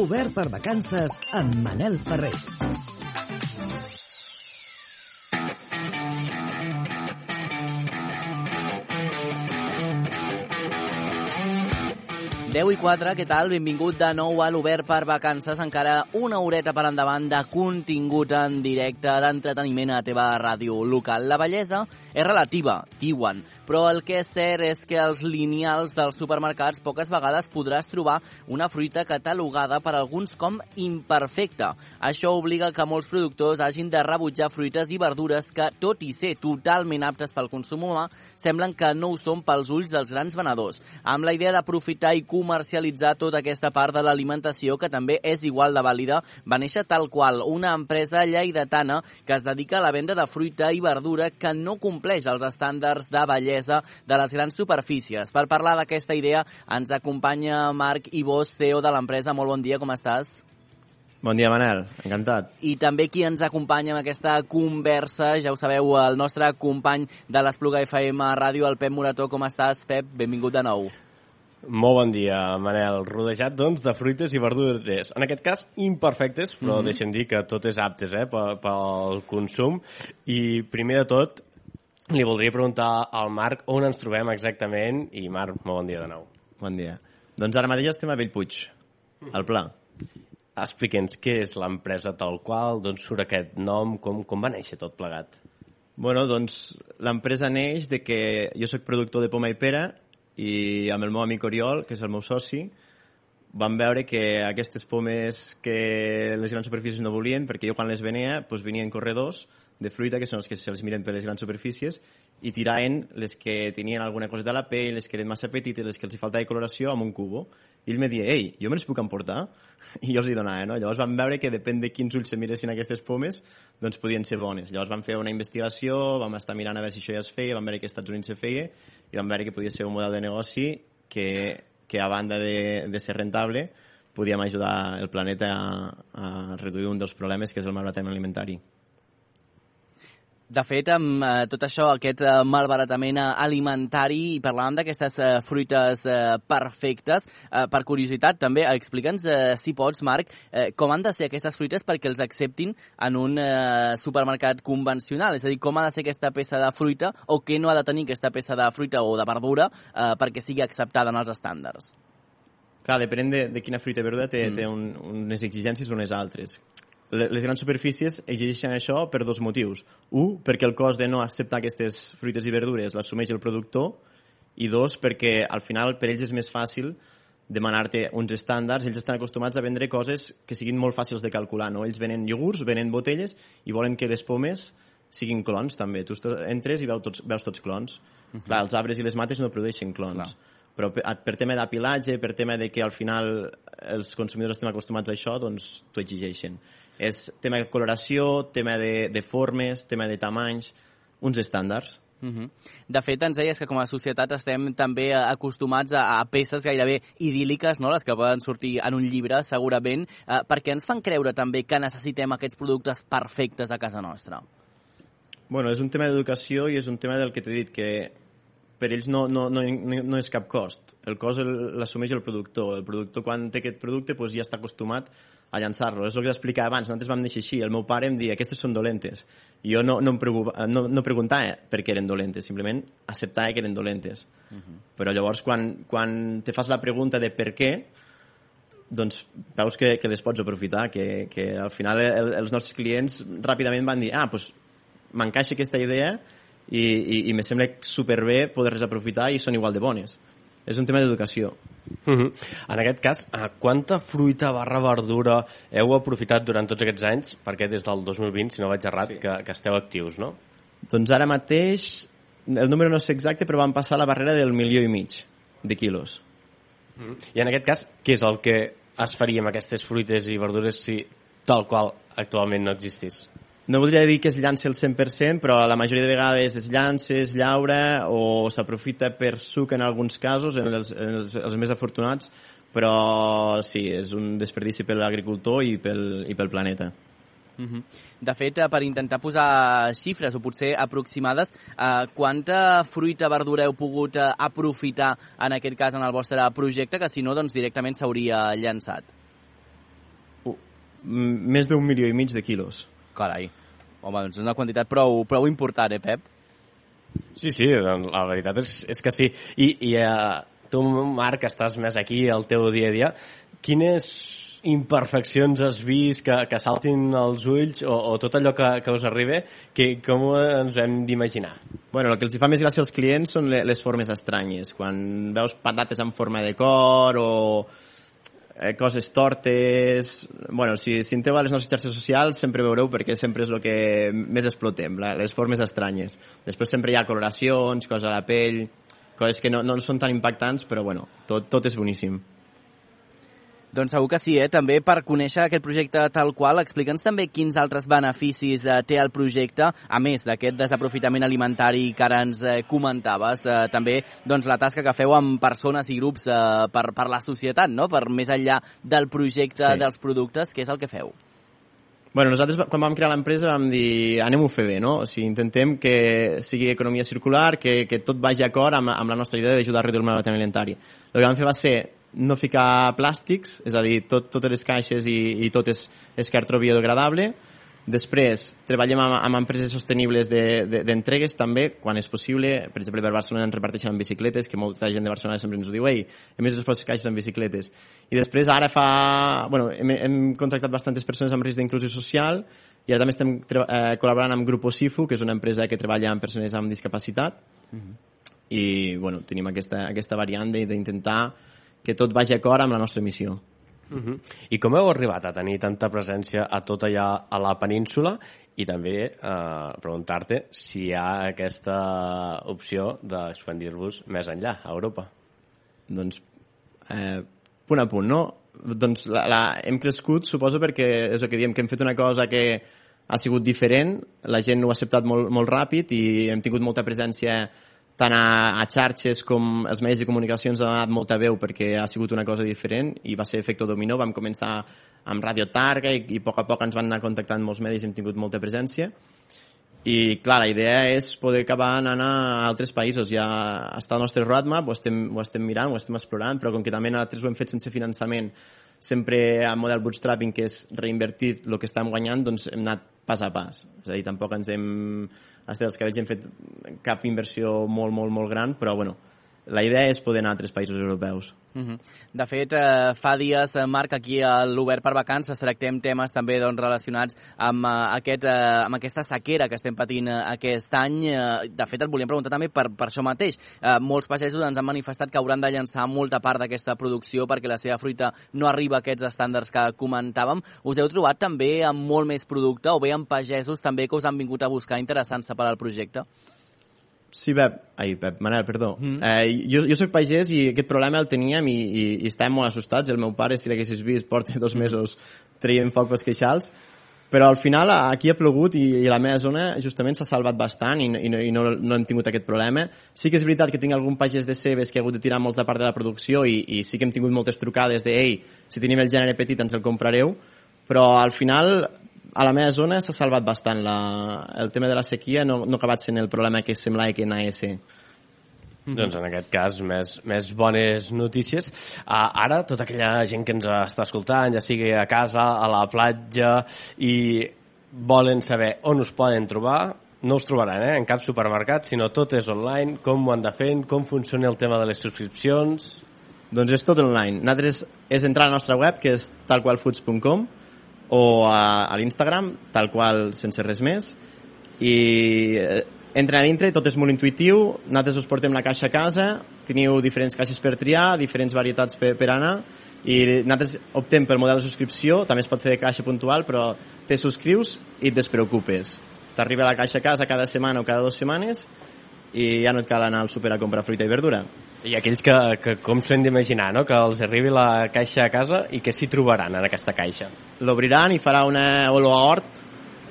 Obert per vacances amb Manel Ferrer. 10 i 4, què tal? Benvingut de nou a l'Obert per Vacances. Encara una horeta per endavant de contingut en directe d'entreteniment a la teva ràdio local. La bellesa és relativa, diuen, però el que és cert és que als lineals dels supermercats poques vegades podràs trobar una fruita catalogada per alguns com imperfecta. Això obliga que molts productors hagin de rebutjar fruites i verdures que, tot i ser totalment aptes pel consum humà, semblen que no ho són pels ulls dels grans venedors. Amb la idea d'aprofitar i comercialitzar tota aquesta part de l'alimentació, que també és igual de vàlida, va néixer tal qual una empresa lleidatana que es dedica a la venda de fruita i verdura que no compleix els estàndards de bellesa de les grans superfícies. Per parlar d'aquesta idea ens acompanya Marc Ibós, CEO de l'empresa. Molt bon dia, com estàs? Bon dia, Manel. Encantat. I també qui ens acompanya en aquesta conversa, ja ho sabeu, el nostre company de l'Espluga FM Ràdio, el Pep Morató. Com estàs, Pep? Benvingut de nou. Molt bon dia, Manel. Rodejat, doncs, de fruites i verdures. En aquest cas, imperfectes, però mm -hmm. deixem dir que tot és aptes eh, pel, pel consum. I, primer de tot, li voldria preguntar al Marc on ens trobem exactament. I, Marc, molt bon dia de nou. Bon dia. Doncs ara mateix estem a Bellpuig, al Pla. Explica'ns què és l'empresa tal qual, d'on surt aquest nom, com, com va néixer tot plegat? Bueno, doncs l'empresa neix de que jo sóc productor de poma i pera i amb el meu amic Oriol, que és el meu soci, vam veure que aquestes pomes que les grans superfícies no volien, perquè jo quan les venia doncs venien corredors de fruita, que són els que se'ls miren per les grans superfícies, i tiraven les que tenien alguna cosa de la pell, les que eren massa petites, les que els faltava coloració, amb un cubo. I ell me deia, ei, jo me les puc emportar? I jo els hi donava, no? Llavors vam veure que depèn de quins ulls se miressin aquestes pomes, doncs podien ser bones. Llavors vam fer una investigació, vam estar mirant a veure si això ja es feia, vam veure que als Estats Units se feia, i vam veure que podia ser un model de negoci que, que a banda de, de ser rentable, podíem ajudar el planeta a, a reduir un dels problemes que és el malbaratament alimentari. De fet, amb eh, tot això, aquest eh, malbaratament eh, alimentari, i parlàvem d'aquestes eh, fruites eh, perfectes, eh, per curiositat també, explica'ns, eh, si pots, Marc, eh, com han de ser aquestes fruites perquè els acceptin en un eh, supermercat convencional? És a dir, com ha de ser aquesta peça de fruita o què no ha de tenir aquesta peça de fruita o de verdura eh, perquè sigui acceptada en els estàndards? Clar, depèn de, de quina fruita i verdura té, mm. té un, unes exigències o unes altres les grans superfícies exigeixen això per dos motius. Un, perquè el cost de no acceptar aquestes fruites i verdures l'assumeix el productor, i dos, perquè al final per ells és més fàcil demanar-te uns estàndards, ells estan acostumats a vendre coses que siguin molt fàcils de calcular, no? Ells venen iogurts, venen botelles i volen que les pomes siguin clons també. Tu entres i veus tots, veus tots clons. Uh -huh. Clar, els arbres i les mates no produeixen clons. Clar. Però per, per tema d'apilatge, per tema de que al final els consumidors estem acostumats a això, doncs t'ho exigeixen és tema de coloració, tema de, de formes, tema de tamanys, uns estàndards. Uh -huh. De fet, ens deies que com a societat estem també acostumats a, a peces gairebé idíl·liques, no? les que poden sortir en un llibre, segurament, eh, perquè ens fan creure també que necessitem aquests productes perfectes a casa nostra. Bueno, és un tema d'educació i és un tema del que t'he dit, que per ells no, no, no, no és cap cost. El cost l'assumeix el productor. El productor, quan té aquest producte, doncs ja està acostumat a llançar-lo. És el que t'explicava abans, nosaltres vam néixer així. El meu pare em deia, aquestes són dolentes. I jo no, no, em no, no preguntava per què eren dolentes, simplement acceptava que eren dolentes. Uh -huh. Però llavors, quan, quan te fas la pregunta de per què, doncs veus que, que les pots aprofitar, que, que al final el, els nostres clients ràpidament van dir, ah, doncs m'encaixa aquesta idea i, i, i me sembla superbé poder-les aprofitar i són igual de bones. És un tema d'educació. Uh -huh. En aquest cas, a quanta fruita barra verdura heu aprofitat durant tots aquests anys? Perquè des del 2020, si no vaig errat, sí. que, que esteu actius, no? Doncs ara mateix, el número no sé exacte, però vam passar la barrera del milió i mig de quilos. Uh -huh. I en aquest cas, què és el que es faria amb aquestes fruites i verdures si tal qual actualment no existís? No voldria dir que es llança el 100%, però la majoria de vegades es llança, es llaura o s'aprofita per suc en alguns casos, en els, en els, els més afortunats, però sí, és un desperdici per l'agricultor i, pel, i pel planeta. Uh -huh. De fet, eh, per intentar posar xifres, o potser aproximades, eh, quanta fruita, verdura heu pogut eh, aprofitar, en aquest cas, en el vostre projecte, que si no, doncs directament s'hauria llançat? mm, més d'un milió i mig de quilos. Carai. Home, doncs és una quantitat prou, prou important, eh, Pep? Sí, sí, doncs la veritat és, és que sí. I, i uh, tu, Marc, que estàs més aquí al teu dia a dia, quines imperfeccions has vist que, que saltin els ulls o, o tot allò que, que us arriba, que, com ens hem d'imaginar? Bueno, el que els fa més gràcia als clients són les formes estranyes. Quan veus patates en forma de cor o eh, coses tortes... Bueno, si, si entreu a les nostres xarxes socials sempre veureu perquè sempre és el que més explotem, la, les formes estranyes. Després sempre hi ha coloracions, coses a la pell, coses que no, no són tan impactants, però bueno, tot, tot és boníssim. Doncs segur que sí, eh? També per conèixer aquest projecte tal qual, explica'ns també quins altres beneficis eh, té el projecte, a més d'aquest desaprofitament alimentari que ara ens eh, comentaves, eh, també doncs, la tasca que feu amb persones i grups eh, per, per la societat, no? per més enllà del projecte sí. dels productes, què és el que feu? Bueno, nosaltres quan vam crear l'empresa vam dir anem-ho fer bé, no? O sigui, intentem que sigui economia circular, que, que tot vagi acord amb, amb la nostra idea d'ajudar a reduir el malbaratament alimentari. El que vam fer va ser no ficar plàstics, és a dir, tot, totes les caixes i, i tot és, és cartró biodegradable. Després, treballem amb, amb empreses sostenibles d'entregues de, de, també, quan és possible. Per exemple, per Barcelona ens reparteixen en bicicletes, que molta gent de Barcelona sempre ens ho diu, ei, hem vist les vostres caixes en bicicletes. I després, ara fa... Bueno, hem, hem contractat bastantes persones amb risc d'inclusió social i ara també estem eh, col·laborant amb Grupo Sifu, que és una empresa que treballa amb persones amb discapacitat. Uh mhm. -huh. I, bueno, tenim aquesta, aquesta variant d'intentar que tot vagi acord amb la nostra missió. Uh -huh. I com heu arribat a tenir tanta presència a tot allà a la península i també eh, preguntar-te si hi ha aquesta opció d'expandir-vos més enllà, a Europa? Doncs, eh, punt a punt, no? Doncs la, la, hem crescut, suposo, perquè és el que diem, que hem fet una cosa que ha sigut diferent, la gent ho ha acceptat molt, molt ràpid i hem tingut molta presència tant a, a xarxes com els medis de comunicació ens han donat molta veu perquè ha sigut una cosa diferent i va ser efecte dominó. Vam començar amb Radio Targa i, i a poc a poc ens van anar contactant molts medis i hem tingut molta presència. I, clar, la idea és poder acabar anant a altres països. Ja està el nostre roadmap, ho estem, ho estem mirant, ho estem explorant, però com que també nosaltres ho hem fet sense finançament, sempre amb model bootstrapping, que és reinvertir el que estem guanyant, doncs hem anat pas a pas. És a dir, tampoc ens hem els cabells hem fet cap inversió molt, molt, molt gran, però bueno, la idea és poder anar a altres països europeus. Uh -huh. De fet, eh, fa dies, eh, Marc, aquí a l'Obert per Vacances tractem temes també doncs, relacionats amb, eh, aquest, eh, amb aquesta sequera que estem patint eh, aquest any. Eh, de fet, et volíem preguntar també per, per això mateix. Eh, molts pagesos ens han manifestat que hauran de llançar molta part d'aquesta producció perquè la seva fruita no arriba a aquests estàndards que comentàvem. Us heu trobat també amb molt més producte o bé amb pagesos també que us han vingut a buscar interessant-se per al projecte? Sí, Pep. Ai, Pep, Manel, perdó. Mm. Eh, jo, jo sóc pagès i aquest problema el teníem i, i, i estàvem molt assustats. El meu pare, si l'haguessis vist, porta dos mesos traient foc pels queixals. Però al final aquí ha plogut i, i la meva zona justament s'ha salvat bastant i, i, no, i no, no hem tingut aquest problema. Sí que és veritat que tinc algun pagès de cebes que ha hagut de tirar molta part de la producció i, i sí que hem tingut moltes trucades de ei, si tenim el gènere petit ens el comprareu, però al final a la meva zona s'ha salvat bastant. La, el tema de la sequia no, no ha acabat sent el problema que semblava que anava a ser. Mm -hmm. Doncs en aquest cas, més, més bones notícies. Uh, ara, tota aquella gent que ens està escoltant, ja sigui a casa, a la platja, i volen saber on us poden trobar, no us trobaran eh, en cap supermercat, sinó tot és online, com ho han de fer, com funciona el tema de les subscripcions... Doncs és tot online. Nosaltres és entrar a la nostra web, que és talqualfoods.com, o a, a l'Instagram, tal qual, sense res més, i eh, entra a dintre, tot és molt intuïtiu, nosaltres us portem la caixa a casa, teniu diferents caixes per triar, diferents varietats per, per anar, i nosaltres optem pel model de subscripció, també es pot fer de caixa puntual, però te subscrius i et despreocupes. T'arriba la caixa a casa cada setmana o cada dues setmanes i ja no et cal anar al súper a comprar fruita i verdura. I aquells que, que com s'han d'imaginar, no? que els arribi la caixa a casa i que s'hi trobaran en aquesta caixa? L'obriran i farà una olor a hort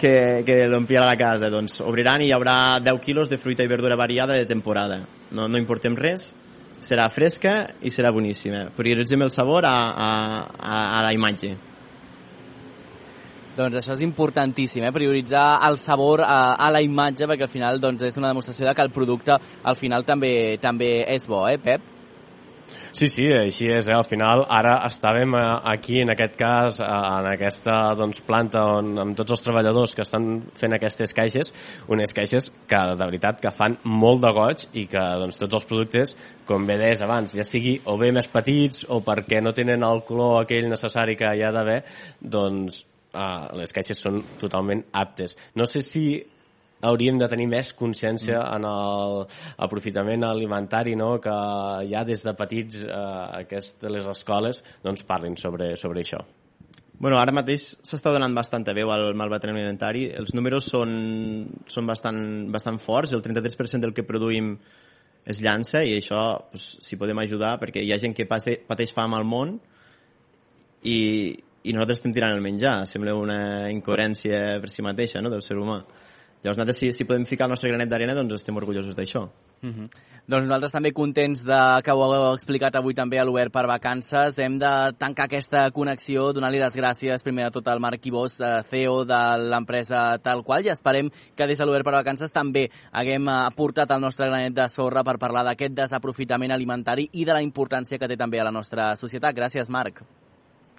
que, que l'omplirà la casa. Doncs obriran i hi haurà 10 quilos de fruita i verdura variada de temporada. No, no importem res, serà fresca i serà boníssima. Prioritzem el sabor a, a, a la imatge. Doncs això és importantíssim, eh? prioritzar el sabor a, a la imatge, perquè al final doncs, és una demostració de que el producte al final també també és bo, eh, Pep? Sí, sí, així és. Eh? Al final, ara estàvem eh, aquí, en aquest cas, eh, en aquesta doncs, planta on, amb tots els treballadors que estan fent aquestes caixes, unes caixes que, de veritat, que fan molt de goig i que doncs, tots els productes, com bé deies abans, ja sigui o bé més petits o perquè no tenen el color aquell necessari que hi ha d'haver, doncs eh, les caixes són totalment aptes. No sé si hauríem de tenir més consciència mm. en l'aprofitament alimentari, no? que ja des de petits eh, aquestes, les escoles doncs, parlin sobre, sobre això. Bueno, ara mateix s'està donant bastanta veu al malbatrament alimentari. Els números són, són bastant, bastant forts. El 33% del que produïm es llança i això pues, si podem ajudar perquè hi ha gent que pateix fam al món i, i nosaltres estem tirant el menjar. Sembla una incoherència per si mateixa no, del ser humà. Llavors, nosaltres, si, si podem ficar el nostre granet d'arena, doncs estem orgullosos d'això. Uh mhm. -huh. Doncs nosaltres també contents de que ho heu explicat avui també a l'Obert per Vacances. Hem de tancar aquesta connexió, donar-li les gràcies primer de tot al Marc Ibós, eh, CEO de l'empresa tal qual, i esperem que des de l'Obert per Vacances també haguem aportat el nostre granet de sorra per parlar d'aquest desaprofitament alimentari i de la importància que té també a la nostra societat. Gràcies, Marc.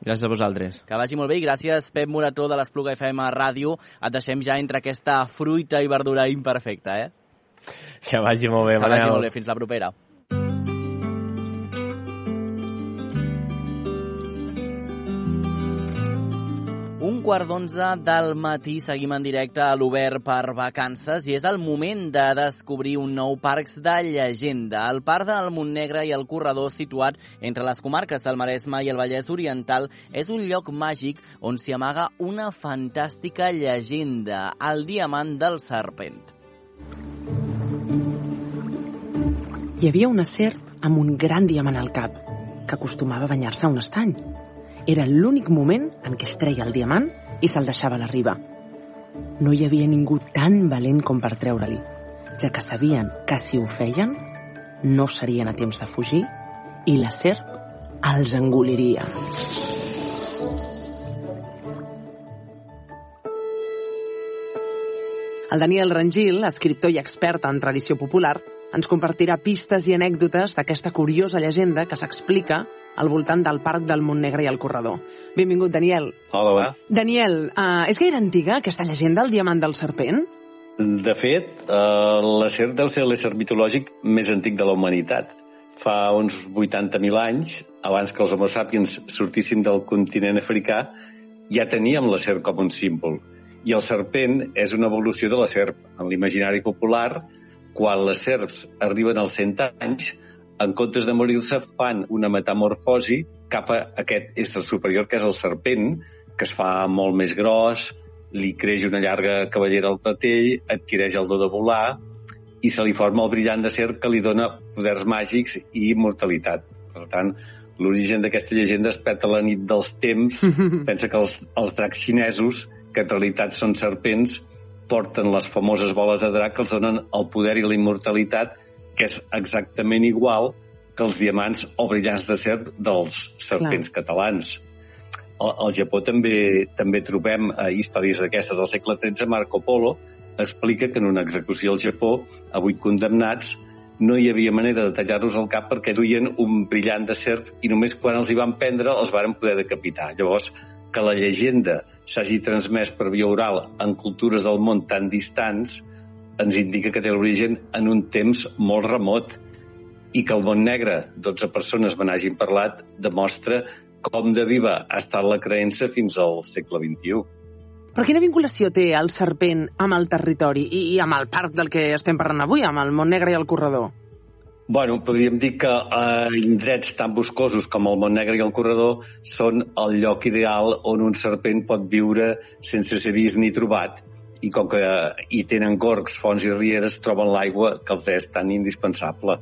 Gràcies a vosaltres. Que vagi molt bé i gràcies, Pep Morató de l'Espluga FM Ràdio. Et deixem ja entre aquesta fruita i verdura imperfecta, eh? Que vagi molt bé, Manel. Que vagi molt bé. Fins la propera. Un quart d'onze del matí seguim en directe a l'Obert per vacances i és el moment de descobrir un nou parc de llegenda. El Parc del Montnegre i el corredor situat entre les comarques del Maresme i el Vallès Oriental és un lloc màgic on s'hi amaga una fantàstica llegenda, el diamant del serpent. Hi havia una serp amb un gran diamant al cap que acostumava a banyar-se a un estany era l'únic moment en què es treia el diamant i se'l deixava a la riba. No hi havia ningú tan valent com per treure-li, ja que sabien que si ho feien no serien a temps de fugir i la serp els engoliria. El Daniel Rangil, escriptor i expert en tradició popular, ens compartirà pistes i anècdotes d'aquesta curiosa llegenda que s'explica al voltant del Parc del Montnegre i el Corredor. Benvingut, Daniel. Hola. Daniel, uh, és gaire antiga aquesta llegenda, el diamant del serpent? De fet, uh, la serp deu ser l'ésser mitològic més antic de la humanitat. Fa uns 80.000 anys, abans que els homo sapiens sortissin del continent africà, ja teníem la serp com un símbol. I el serpent és una evolució de la serp. En l'imaginari popular, quan les serps arriben als 100 anys, en comptes de morir-se, fan una metamorfosi cap a aquest ésser superior, que és el serpent, que es fa molt més gros, li creix una llarga cavallera al patell, adquireix el do de volar i se li forma el brillant de ser que li dona poders màgics i immortalitat. Per tant, l'origen d'aquesta llegenda es peta la nit dels temps. Pensa que els, els dracs xinesos, que en realitat són serpents, porten les famoses boles de drac que els donen el poder i la immortalitat que és exactament igual que els diamants o brillants de ser dels serpents Clar. catalans. Al, al Japó també també trobem eh, històries d'aquestes. Al segle XIII, Marco Polo explica que en una execució al Japó, a vuit condemnats, no hi havia manera de tallar-los el cap perquè duien un brillant de serp i només quan els hi van prendre els varen poder decapitar. Llavors, que la llegenda s'hagi transmès per via oral en cultures del món tan distants ens indica que té l'origen en un temps molt remot i que el món negre, 12 persones me n'hagin parlat, demostra com de viva ha estat la creença fins al segle XXI. Però quina vinculació té el serpent amb el territori i, amb el parc del que estem parlant avui, amb el Mont Negre i el Corredor? Bueno, podríem dir que eh, indrets tan boscosos com el Mont Negre i el Corredor són el lloc ideal on un serpent pot viure sense ser vist ni trobat i com que hi tenen gorgs, fonts i rieres, troben l'aigua que els és tan indispensable.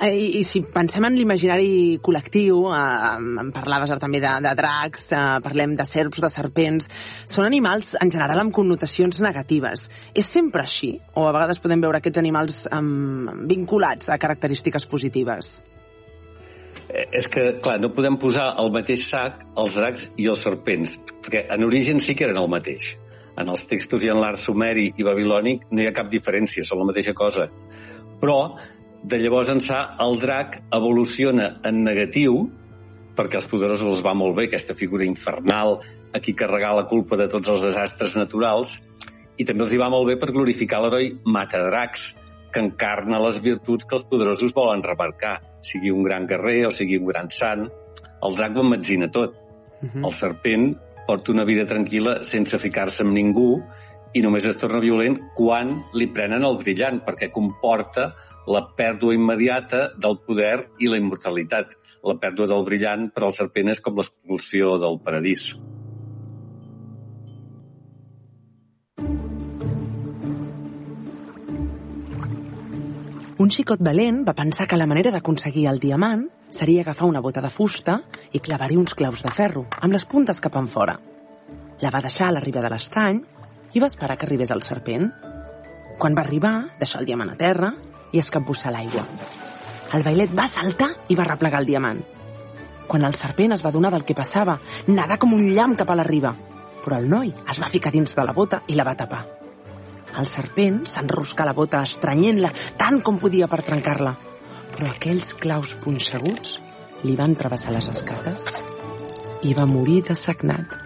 Eh, I, I si pensem en l'imaginari col·lectiu, eh, en parlaves ara també de, de dracs, eh, parlem de serps, de serpents, són animals en general amb connotacions negatives. És sempre així? O a vegades podem veure aquests animals eh, vinculats a característiques positives? Eh, és que, clar, no podem posar al mateix sac els dracs i els serpents, perquè en origen sí que eren el mateix en els textos i en l'art sumeri i babilònic no hi ha cap diferència, són la mateixa cosa. Però De llavors ençà, el drac evoluciona en negatiu, perquè als poderosos els va molt bé aquesta figura infernal a qui carregar la culpa de tots els desastres naturals, i també els hi va molt bé per glorificar l'heroi Matadracs, que encarna les virtuts que els poderosos volen remarcar, sigui un gran guerrer o sigui un gran sant. El drac ho emmadzina tot. Uh -huh. El serpent porta una vida tranquil·la sense ficar-se amb ningú i només es torna violent quan li prenen el brillant, perquè comporta la pèrdua immediata del poder i la immortalitat. La pèrdua del brillant per al serpent és com l'expulsió del paradís. Un xicot valent va pensar que la manera d'aconseguir el diamant seria agafar una bota de fusta i clavar-hi uns claus de ferro, amb les puntes cap en fora. La va deixar a la riba de l'estany i va esperar que arribés el serpent. Quan va arribar, deixà el diamant a terra i es capbussà a l'aigua. El bailet va saltar i va replegar el diamant. Quan el serpent es va donar del que passava, nadà com un llamp cap a la riba, però el noi es va ficar dins de la bota i la va tapar. El serpent s'enroscà la bota estranyent-la tant com podia per trencar-la, però aquells claus punxeguts li van travessar les escates i va morir dessagnat.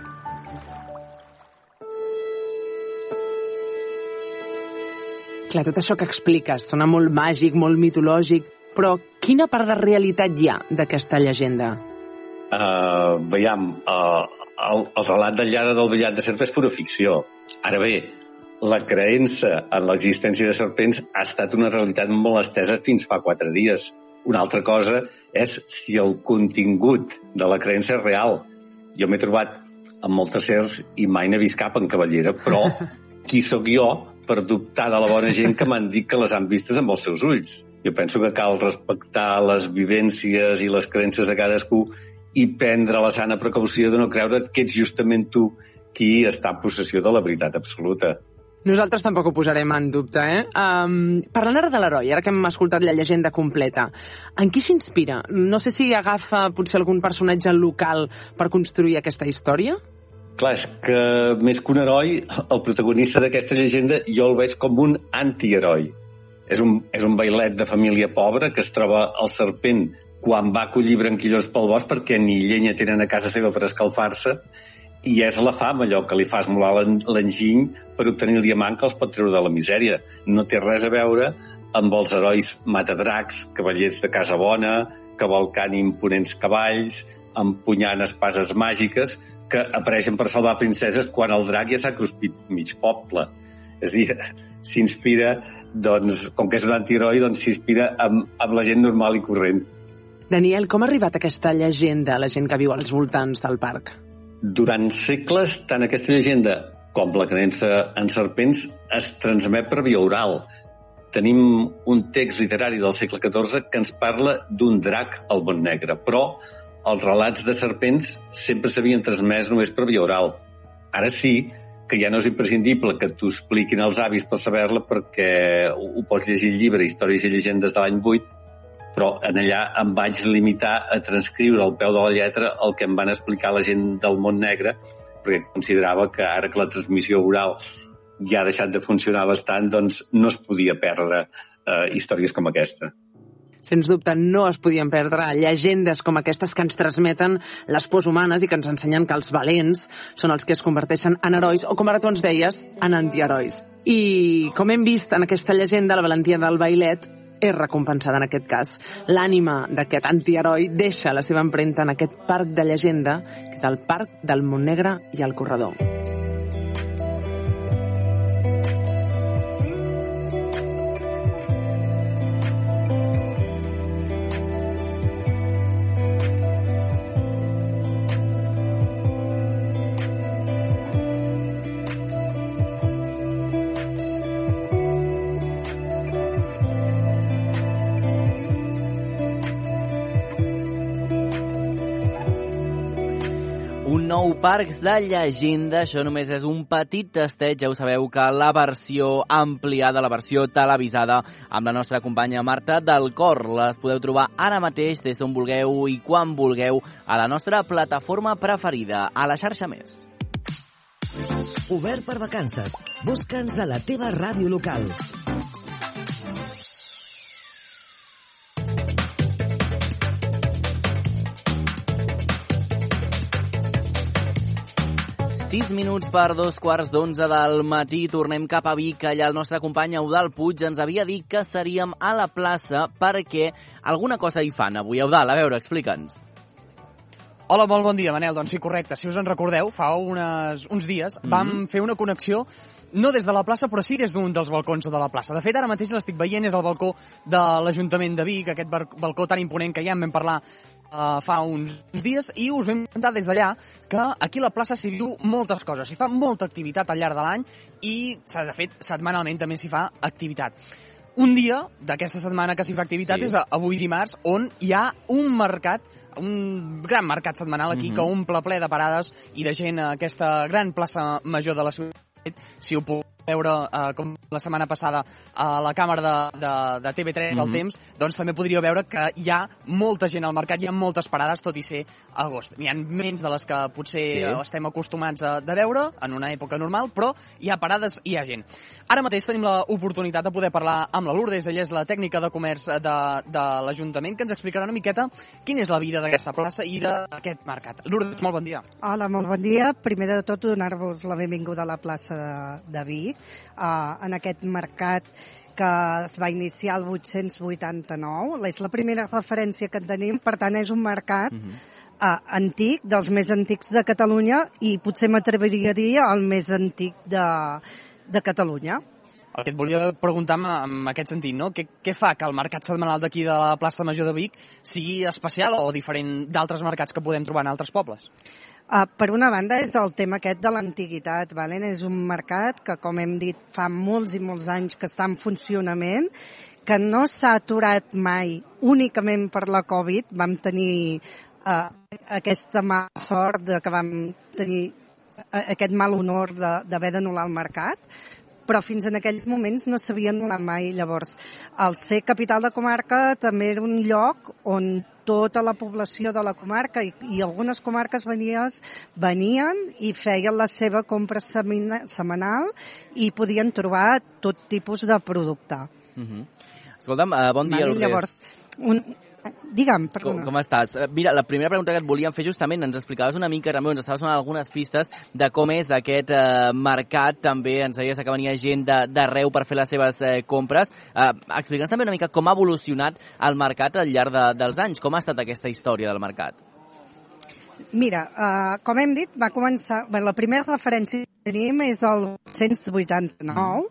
Clar, tot això que expliques sona molt màgic, molt mitològic, però quina part de realitat hi ha d'aquesta llegenda? Uh, veiem, uh, el, el relat del lladre del Villat de Serp és pura ficció. Ara bé, la creença en l'existència de serpents ha estat una realitat molt estesa fins fa quatre dies. Una altra cosa és si el contingut de la creença és real. Jo m'he trobat amb moltes certs i mai n'he vist cap en cavallera, però qui sóc jo per dubtar de la bona gent que m'han dit que les han vistes amb els seus ulls. Jo penso que cal respectar les vivències i les creences de cadascú i prendre la sana precaució de no creure que ets justament tu qui està en possessió de la veritat absoluta. Nosaltres tampoc ho posarem en dubte, eh? Um, parlant ara de l'heroi, ara que hem escoltat la llegenda completa, en qui s'inspira? No sé si agafa potser algun personatge local per construir aquesta història? Clar, és que més que un heroi, el protagonista d'aquesta llegenda jo el veig com un antiheroi. És un, és un bailet de família pobra que es troba al serpent quan va collir branquillons pel bosc perquè ni llenya tenen a casa seva per escalfar-se i és la fam allò que li fa esmolar l'enginy per obtenir el diamant que els pot treure de la misèria. No té res a veure amb els herois matadracs, cavallers de casa bona, cavalcant imponents cavalls, empunyant espases màgiques, que apareixen per salvar princeses quan el drac ja s'ha cruspit mig poble. És a dir, s'inspira, doncs, com que és un antiheroi, doncs s'inspira amb, amb la gent normal i corrent. Daniel, com ha arribat aquesta llegenda a la gent que viu als voltants del parc? Durant segles, tant aquesta llegenda com la creença en serpents es transmet per via oral. Tenim un text literari del segle XIV que ens parla d'un drac al món negre, però els relats de serpents sempre s'havien transmès només per via oral. Ara sí que ja no és imprescindible que t'ho expliquin els avis per saber-la perquè ho pots llegir el llibre Històries i llegendes de l'any 8, però en allà em vaig limitar a transcriure al peu de la lletra el que em van explicar la gent del món negre, perquè considerava que ara que la transmissió oral ja ha deixat de funcionar bastant, doncs no es podia perdre eh, històries com aquesta sens dubte no es podien perdre llegendes com aquestes que ens transmeten les pors humanes i que ens ensenyen que els valents són els que es converteixen en herois o, com ara tu ens deies, en antiherois. I com hem vist en aquesta llegenda, la valentia del bailet és recompensada en aquest cas. L'ànima d'aquest antiheroi deixa la seva empremta en aquest parc de llegenda, que és el Parc del Montnegre i el Corredor. Parcs de Llegenda. Això només és un petit tastet. Ja ho sabeu que la versió ampliada, la versió televisada amb la nostra companya Marta del Cor, les podeu trobar ara mateix des d'on vulgueu i quan vulgueu a la nostra plataforma preferida, a la xarxa més. Obert per vacances. Busca'ns a la teva ràdio local. Sis minuts per dos quarts d'onze del matí. Tornem cap a Vic. Allà el nostre company Eudal Puig ens havia dit que seríem a la plaça perquè alguna cosa hi fan avui. Eudal, a veure, explica'ns. Hola, molt bon dia, Manel. Doncs sí, correcte. Si us en recordeu, fa unes, uns dies mm -hmm. vam fer una connexió no des de la plaça, però sí des d'un dels balcons de la plaça. De fet, ara mateix l'estic veient, és el balcó de l'Ajuntament de Vic, aquest balcó tan imponent que ja en vam parlar uh, fa uns dies i us vam comentar des d'allà que aquí a la plaça s'hi viu moltes coses, s'hi fa molta activitat al llarg de l'any i, de fet, setmanalment també s'hi fa activitat. Un dia d'aquesta setmana que s'hi fa activitat sí. és avui dimarts, on hi ha un mercat un gran mercat setmanal aquí mm -hmm. que omple ple de parades i de gent a aquesta gran plaça major de la ciutat. Si ho puc veure eh, com la setmana passada a la càmera de, de, de TV3 mm -hmm. del temps, doncs també podria veure que hi ha molta gent al mercat, hi ha moltes parades, tot i ser agost. N'hi ha menys de les que potser sí. estem acostumats a, de veure en una època normal, però hi ha parades i hi ha gent. Ara mateix tenim l'oportunitat de poder parlar amb la Lourdes, ella és la tècnica de comerç de, de l'Ajuntament, que ens explicarà una miqueta quina és la vida d'aquesta plaça i d'aquest mercat. Lourdes, molt bon dia. Hola, molt bon dia. Primer de tot, donar-vos la benvinguda a la plaça de, de Vic uh, en aquest mercat que es va iniciar el 889. És la primera referència que en tenim, per tant és un mercat uh -huh. uh, antic, dels més antics de Catalunya i potser m'atreviria a dir el més antic de, de Catalunya. El que et volia preguntar en, en aquest sentit, no? Què, què fa que el mercat setmanal d'aquí de la plaça Major de Vic sigui especial o diferent d'altres mercats que podem trobar en altres pobles? Uh, per una banda és el tema aquest de l'antiguitat, valen? és un mercat que, com hem dit, fa molts i molts anys que està en funcionament, que no s'ha aturat mai únicament per la Covid. Vam tenir uh, aquesta mala sort de que vam tenir uh, aquest mal honor d'haver d'anul·lar el mercat, però fins en aquells moments no s'havia anul·lat mai. Llavors, el ser capital de comarca també era un lloc on tota la població de la comarca i, i algunes comarques venies, venien i feien la seva compra setmanal i podien trobar tot tipus de producte. Uh mhm. -huh. Escolta'm, uh, bon dia, Lourdes. Llavors, un, Digue'm, perdona. Com, com estàs? Eh, mira, la primera pregunta que et volíem fer justament, ens explicaves una mica, també ens estaves donant algunes pistes de com és aquest eh, mercat, també ens deies que venia gent d'arreu per fer les seves eh, compres. Eh, Explica'ns també una mica com ha evolucionat el mercat al llarg de, dels anys, com ha estat aquesta història del mercat? Mira, uh, com hem dit, va començar... Bé, la primera referència que tenim és el 189,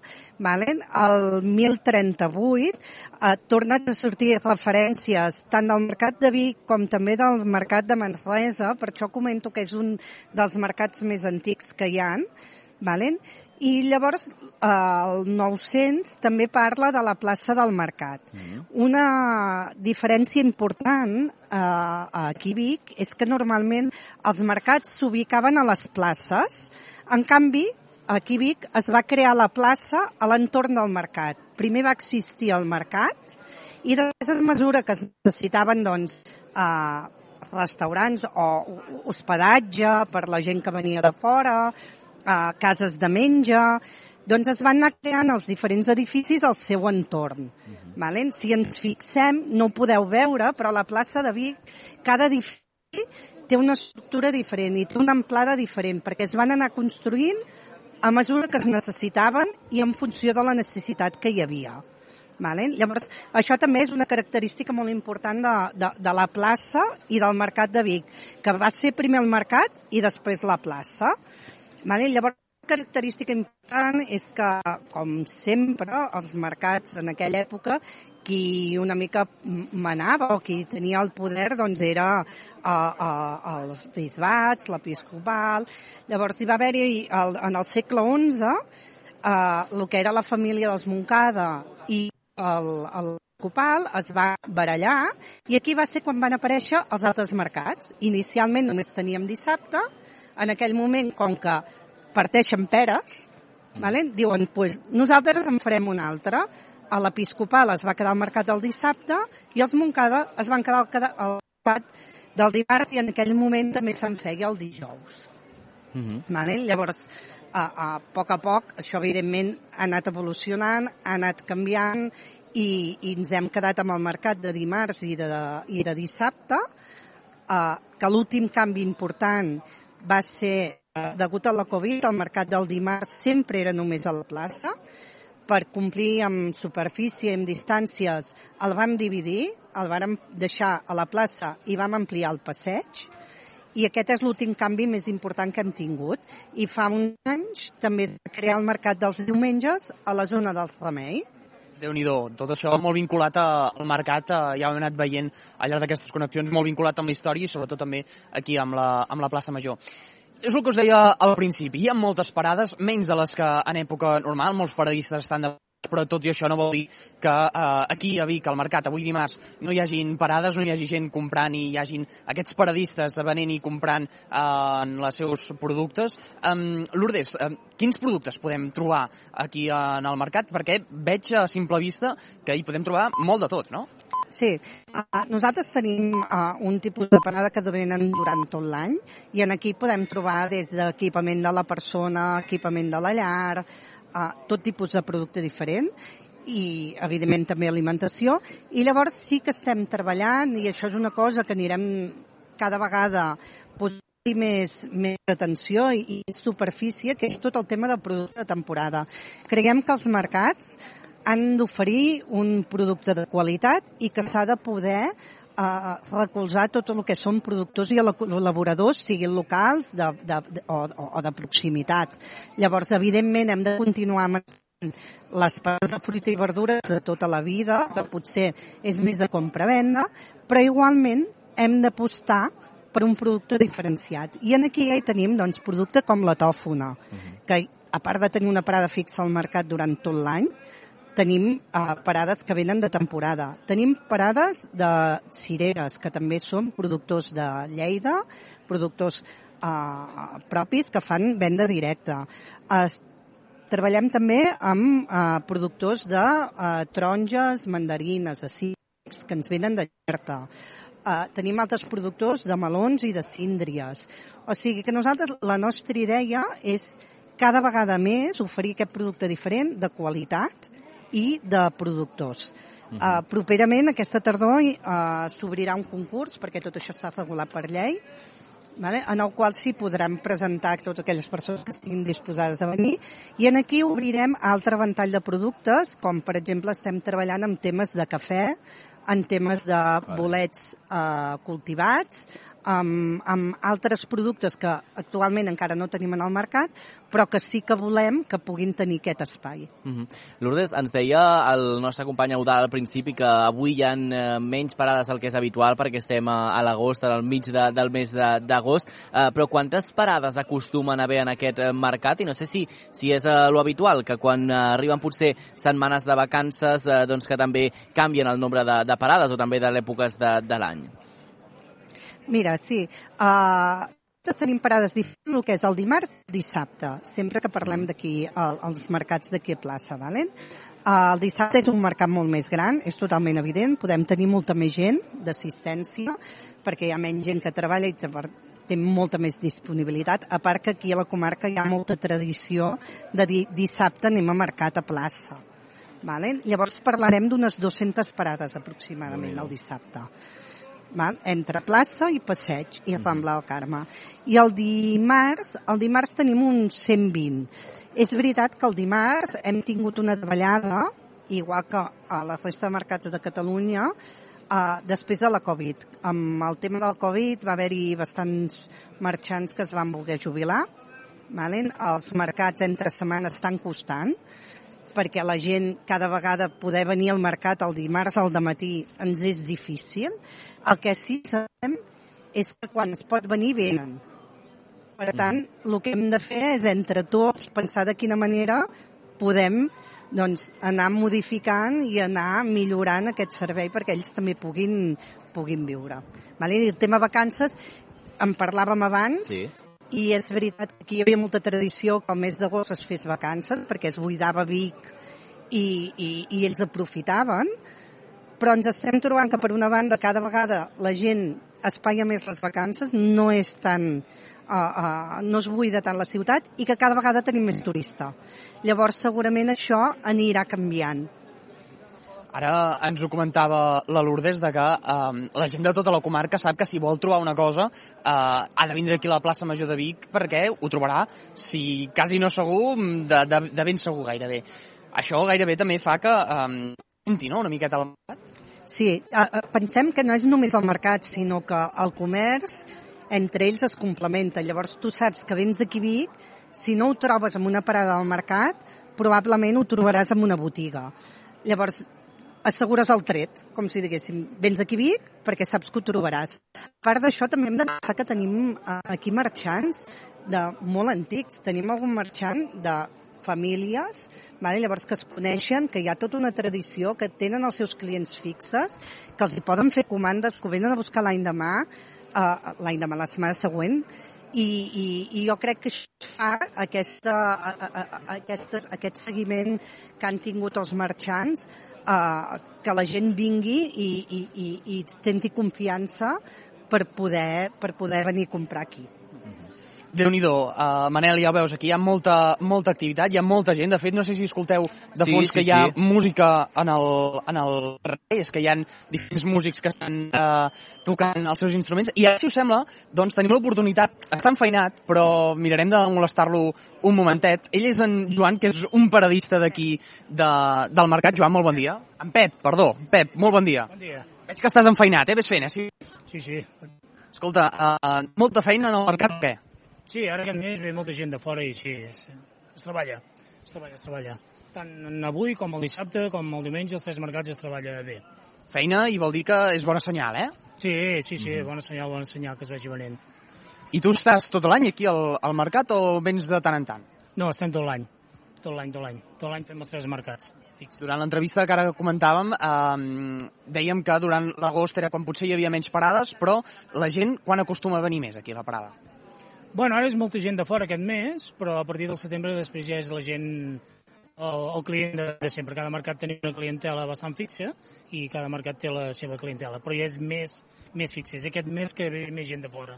vale? el 1038. Uh, tornen a sortir referències tant del mercat de Vic com també del mercat de Manresa, per això comento que és un dels mercats més antics que hi han. Vale? I llavors eh, el 900 també parla de la plaça del Mercat. Mm -hmm. Una diferència important eh, aquí a Vic és que normalment els mercats s'ubicaven a les places, en canvi aquí a Vic es va crear la plaça a l'entorn del mercat. Primer va existir el mercat i després mesura que es necessitaven doncs, eh, restaurants o hospedatge per la gent que venia de fora, eh, cases de menja, doncs es van anar creant els diferents edificis al seu entorn. Uh -huh. vale? Si ens fixem, no ho podeu veure, però la plaça de Vic, cada edifici té una estructura diferent i té una amplada diferent, perquè es van anar construint a mesura que es necessitaven i en funció de la necessitat que hi havia. Vale? Llavors, això també és una característica molt important de, de, de la plaça i del mercat de Vic, que va ser primer el mercat i després la plaça. Vale? Llavors, característica important és que, com sempre, els mercats en aquella època, qui una mica manava o qui tenia el poder doncs era uh, uh, els bisbats, l'episcopal. Llavors hi va haver-hi en el segle XI uh, el que era la família dels Moncada i el, el episcopal es va barallar i aquí va ser quan van aparèixer els altres mercats. Inicialment només teníem dissabte, en aquell moment, com que parteixen peres, vale? diuen, pues, nosaltres en farem un altre. A l'Episcopal es va quedar al mercat el dissabte i els Moncada es van quedar al mercat del dimarts i en aquell moment també se'n feia el dijous. Uh mhm. -huh. vale? Llavors, a, a poc a poc, això evidentment ha anat evolucionant, ha anat canviant i, i ens hem quedat amb el mercat de dimarts i de, i de dissabte, uh, que l'últim canvi important va ser degut a la Covid, el mercat del dimarts sempre era només a la plaça. Per complir amb superfície, amb distàncies, el vam dividir, el vam deixar a la plaça i vam ampliar el passeig. I aquest és l'últim canvi més important que hem tingut. I fa uns anys també es va crear el mercat dels diumenges a la zona del Remei déu nhi tot això molt vinculat al mercat, eh, ja ho hem anat veient al llarg d'aquestes connexions, molt vinculat amb la història i sobretot també aquí amb la, amb la plaça Major. És el que us deia al principi, hi ha moltes parades, menys de les que en època normal, molts paradistes estan de però tot i això no vol dir que eh, aquí a Vic, al mercat, avui dimarts, no hi hagin parades, no hi hagi gent comprant i hi hagin aquests paradistes venent i comprant eh, en els seus productes. Um, Lourdes, um, quins productes podem trobar aquí en el mercat? Perquè veig a simple vista que hi podem trobar molt de tot, no? Sí, uh, nosaltres tenim uh, un tipus de parada que venen durant tot l'any i en aquí podem trobar des d'equipament de la persona, equipament de la llar, uh, tot tipus de producte diferent i, evidentment, també alimentació. I llavors sí que estem treballant, i això és una cosa que anirem cada vegada posant més, més atenció i, i superfície, que és tot el tema del producte de temporada. Creiem que els mercats han d'oferir un producte de qualitat i que s'ha de poder eh, recolzar tot el que són productors i elaboradors, siguin locals de, de, de, o, o de proximitat. Llavors, evidentment, hem de continuar amb les parts de fruita i verdura de tota la vida, que potser és més de compra-venda, però igualment hem d'apostar per un producte diferenciat. I en aquí ja hi tenim doncs, producte com la tòfona, uh -huh. que a part de tenir una parada fixa al mercat durant tot l'any, tenim uh, parades que venen de temporada. Tenim parades de cireres, que també són productors de Lleida, productors uh, propis que fan venda directa. Uh, treballem també amb uh, productors de uh, taronges, mandarines, de cics, que ens venen de Llerta. Uh, tenim altres productors de melons i de síndries. O sigui que nosaltres, la nostra idea és cada vegada més oferir aquest producte diferent, de qualitat, i de productors. Uh -huh. uh, properament, aquesta tardor, uh, s'obrirà un concurs, perquè tot això està regulat per llei, vale? en el qual sí podran presentar totes aquelles persones que estiguin disposades a venir i en aquí obrirem altre ventall de productes com per exemple estem treballant en temes de cafè en temes de bolets eh, cultivats amb, amb altres productes que actualment encara no tenim en el mercat, però que sí que volem que puguin tenir aquest espai. Mm -hmm. Lourdes, ens deia el nostre company Eudal al principi que avui hi ha eh, menys parades del que és habitual perquè estem a, a l'agost, al mig de, del mes d'agost, eh, però quantes parades acostumen a haver en aquest eh, mercat? I no sé si, si és eh, lo habitual, que quan eh, arriben potser setmanes de vacances, eh, doncs que també canvien el nombre de, de parades o també de l'èpoques de, de l'any. Mira, sí. Uh, tenim parades diferents, el que és el dimarts dissabte, sempre que parlem d'aquí, als mercats d'aquí a plaça, valen? Uh, el dissabte és un mercat molt més gran, és totalment evident, podem tenir molta més gent d'assistència, perquè hi ha menys gent que treballa i té molta més disponibilitat, a part que aquí a la comarca hi ha molta tradició de dir dissabte anem a mercat a plaça. Vale? Llavors parlarem d'unes 200 parades aproximadament el dissabte val? entre plaça i passeig i Rambla del Carme. I el dimarts, el dimarts tenim un 120. És veritat que el dimarts hem tingut una davallada, igual que a la resta de mercats de Catalunya, uh, després de la Covid. Amb el tema del Covid va haver-hi bastants marxants que es van voler jubilar. Valen? Els mercats entre setmanes estan costant perquè la gent cada vegada poder venir al mercat el dimarts al matí ens és difícil. El que sí que sabem és que quan es pot venir, venen. Per tant, el que hem de fer és entre tots pensar de quina manera podem doncs, anar modificant i anar millorant aquest servei perquè ells també puguin, puguin viure. Vale? el tema vacances, en parlàvem abans, sí i és veritat que aquí hi havia molta tradició que el mes d'agost es fes vacances perquè es buidava Vic i, i, i ells aprofitaven, però ens estem trobant que per una banda cada vegada la gent espaia més les vacances, no és tan uh, uh, no es buida tant la ciutat i que cada vegada tenim més turista. Llavors segurament això anirà canviant. Ara ens ho comentava la Lourdes de que eh, la gent de tota la comarca sap que si vol trobar una cosa eh, ha de vindre aquí a la plaça Major de Vic perquè ho trobarà, si quasi no segur, de, de, de ben segur gairebé. Això gairebé també fa que eh, senti, no?, una miqueta al mercat. Sí, pensem que no és només el mercat, sinó que el comerç entre ells es complementa. Llavors tu saps que vens d'aquí Vic, si no ho trobes en una parada del mercat, probablement ho trobaràs en una botiga. Llavors, assegures el tret, com si diguéssim, vens aquí Vic perquè saps que ho trobaràs. A part d'això, també hem de pensar que tenim eh, aquí marxants de molt antics. Tenim algun marxant de famílies, vale? llavors que es coneixen, que hi ha tota una tradició, que tenen els seus clients fixes, que els hi poden fer comandes, que ho venen a buscar l'any demà, uh, l'any demà, la setmana següent, i, i, i jo crec que això fa aquesta, a, a, a, aquesta, aquest seguiment que han tingut els marxants eh, que la gent vingui i, i, i, i tenti confiança per poder, per poder venir a comprar aquí. Déu nhi uh, Manel, ja ho veus, aquí hi ha molta, molta activitat, hi ha molta gent. De fet, no sé si escolteu de fons sí, sí, que hi ha sí. música en el, en el és que hi ha diferents músics que estan uh, tocant els seus instruments. I ara, si us sembla, doncs tenim l'oportunitat, està enfeinat, però mirarem de molestar-lo un momentet. Ell és en Joan, que és un paradista d'aquí de, del mercat. Joan, molt bon dia. En Pep, perdó. Pep, molt bon dia. Bon dia. Veig que estàs enfeinat, eh? Ves fent, eh? Sí, sí. sí. Escolta, uh, molta feina en el mercat, què? Sí, ara aquest mes ve molta gent de fora i sí, es, es treballa, es treballa, es treballa. Tant avui com el dissabte com el diumenge, els tres mercats es treballa bé. Feina i vol dir que és bona senyal, eh? Sí, sí, sí, mm -hmm. bona senyal, bona senyal que es vegi venent. I tu estàs tot l'any aquí al, al mercat o vens de tant en tant? No, estem tot l'any, tot l'any, tot l'any. Tot l'any fem els tres mercats. Fix. Durant l'entrevista que ara comentàvem, eh, dèiem que durant l'agost era quan potser hi havia menys parades, però la gent quan acostuma a venir més aquí a la parada? Bueno, ara és molta gent de fora aquest mes, però a partir del setembre després ja és la gent el, el client de, de sempre. Cada mercat tenim una clientela bastant fixa i cada mercat té la seva clientela, però ja és més, més fixa. És aquest mes que ve més gent de fora.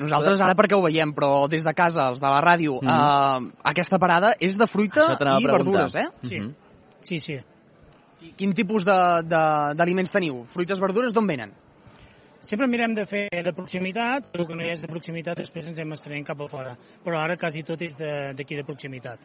Nosaltres ara perquè ho veiem, però des de casa, els de la ràdio, mm -hmm. eh, aquesta parada és de fruita i verdures, eh? Sí, mm -hmm. sí, sí. Quin tipus d'aliments teniu? Fruites, verdures, d'on venen? Sempre mirem de fer de proximitat, però que no hi és de proximitat després ens hem estrenent cap a fora. Però ara quasi tot és d'aquí de, de proximitat.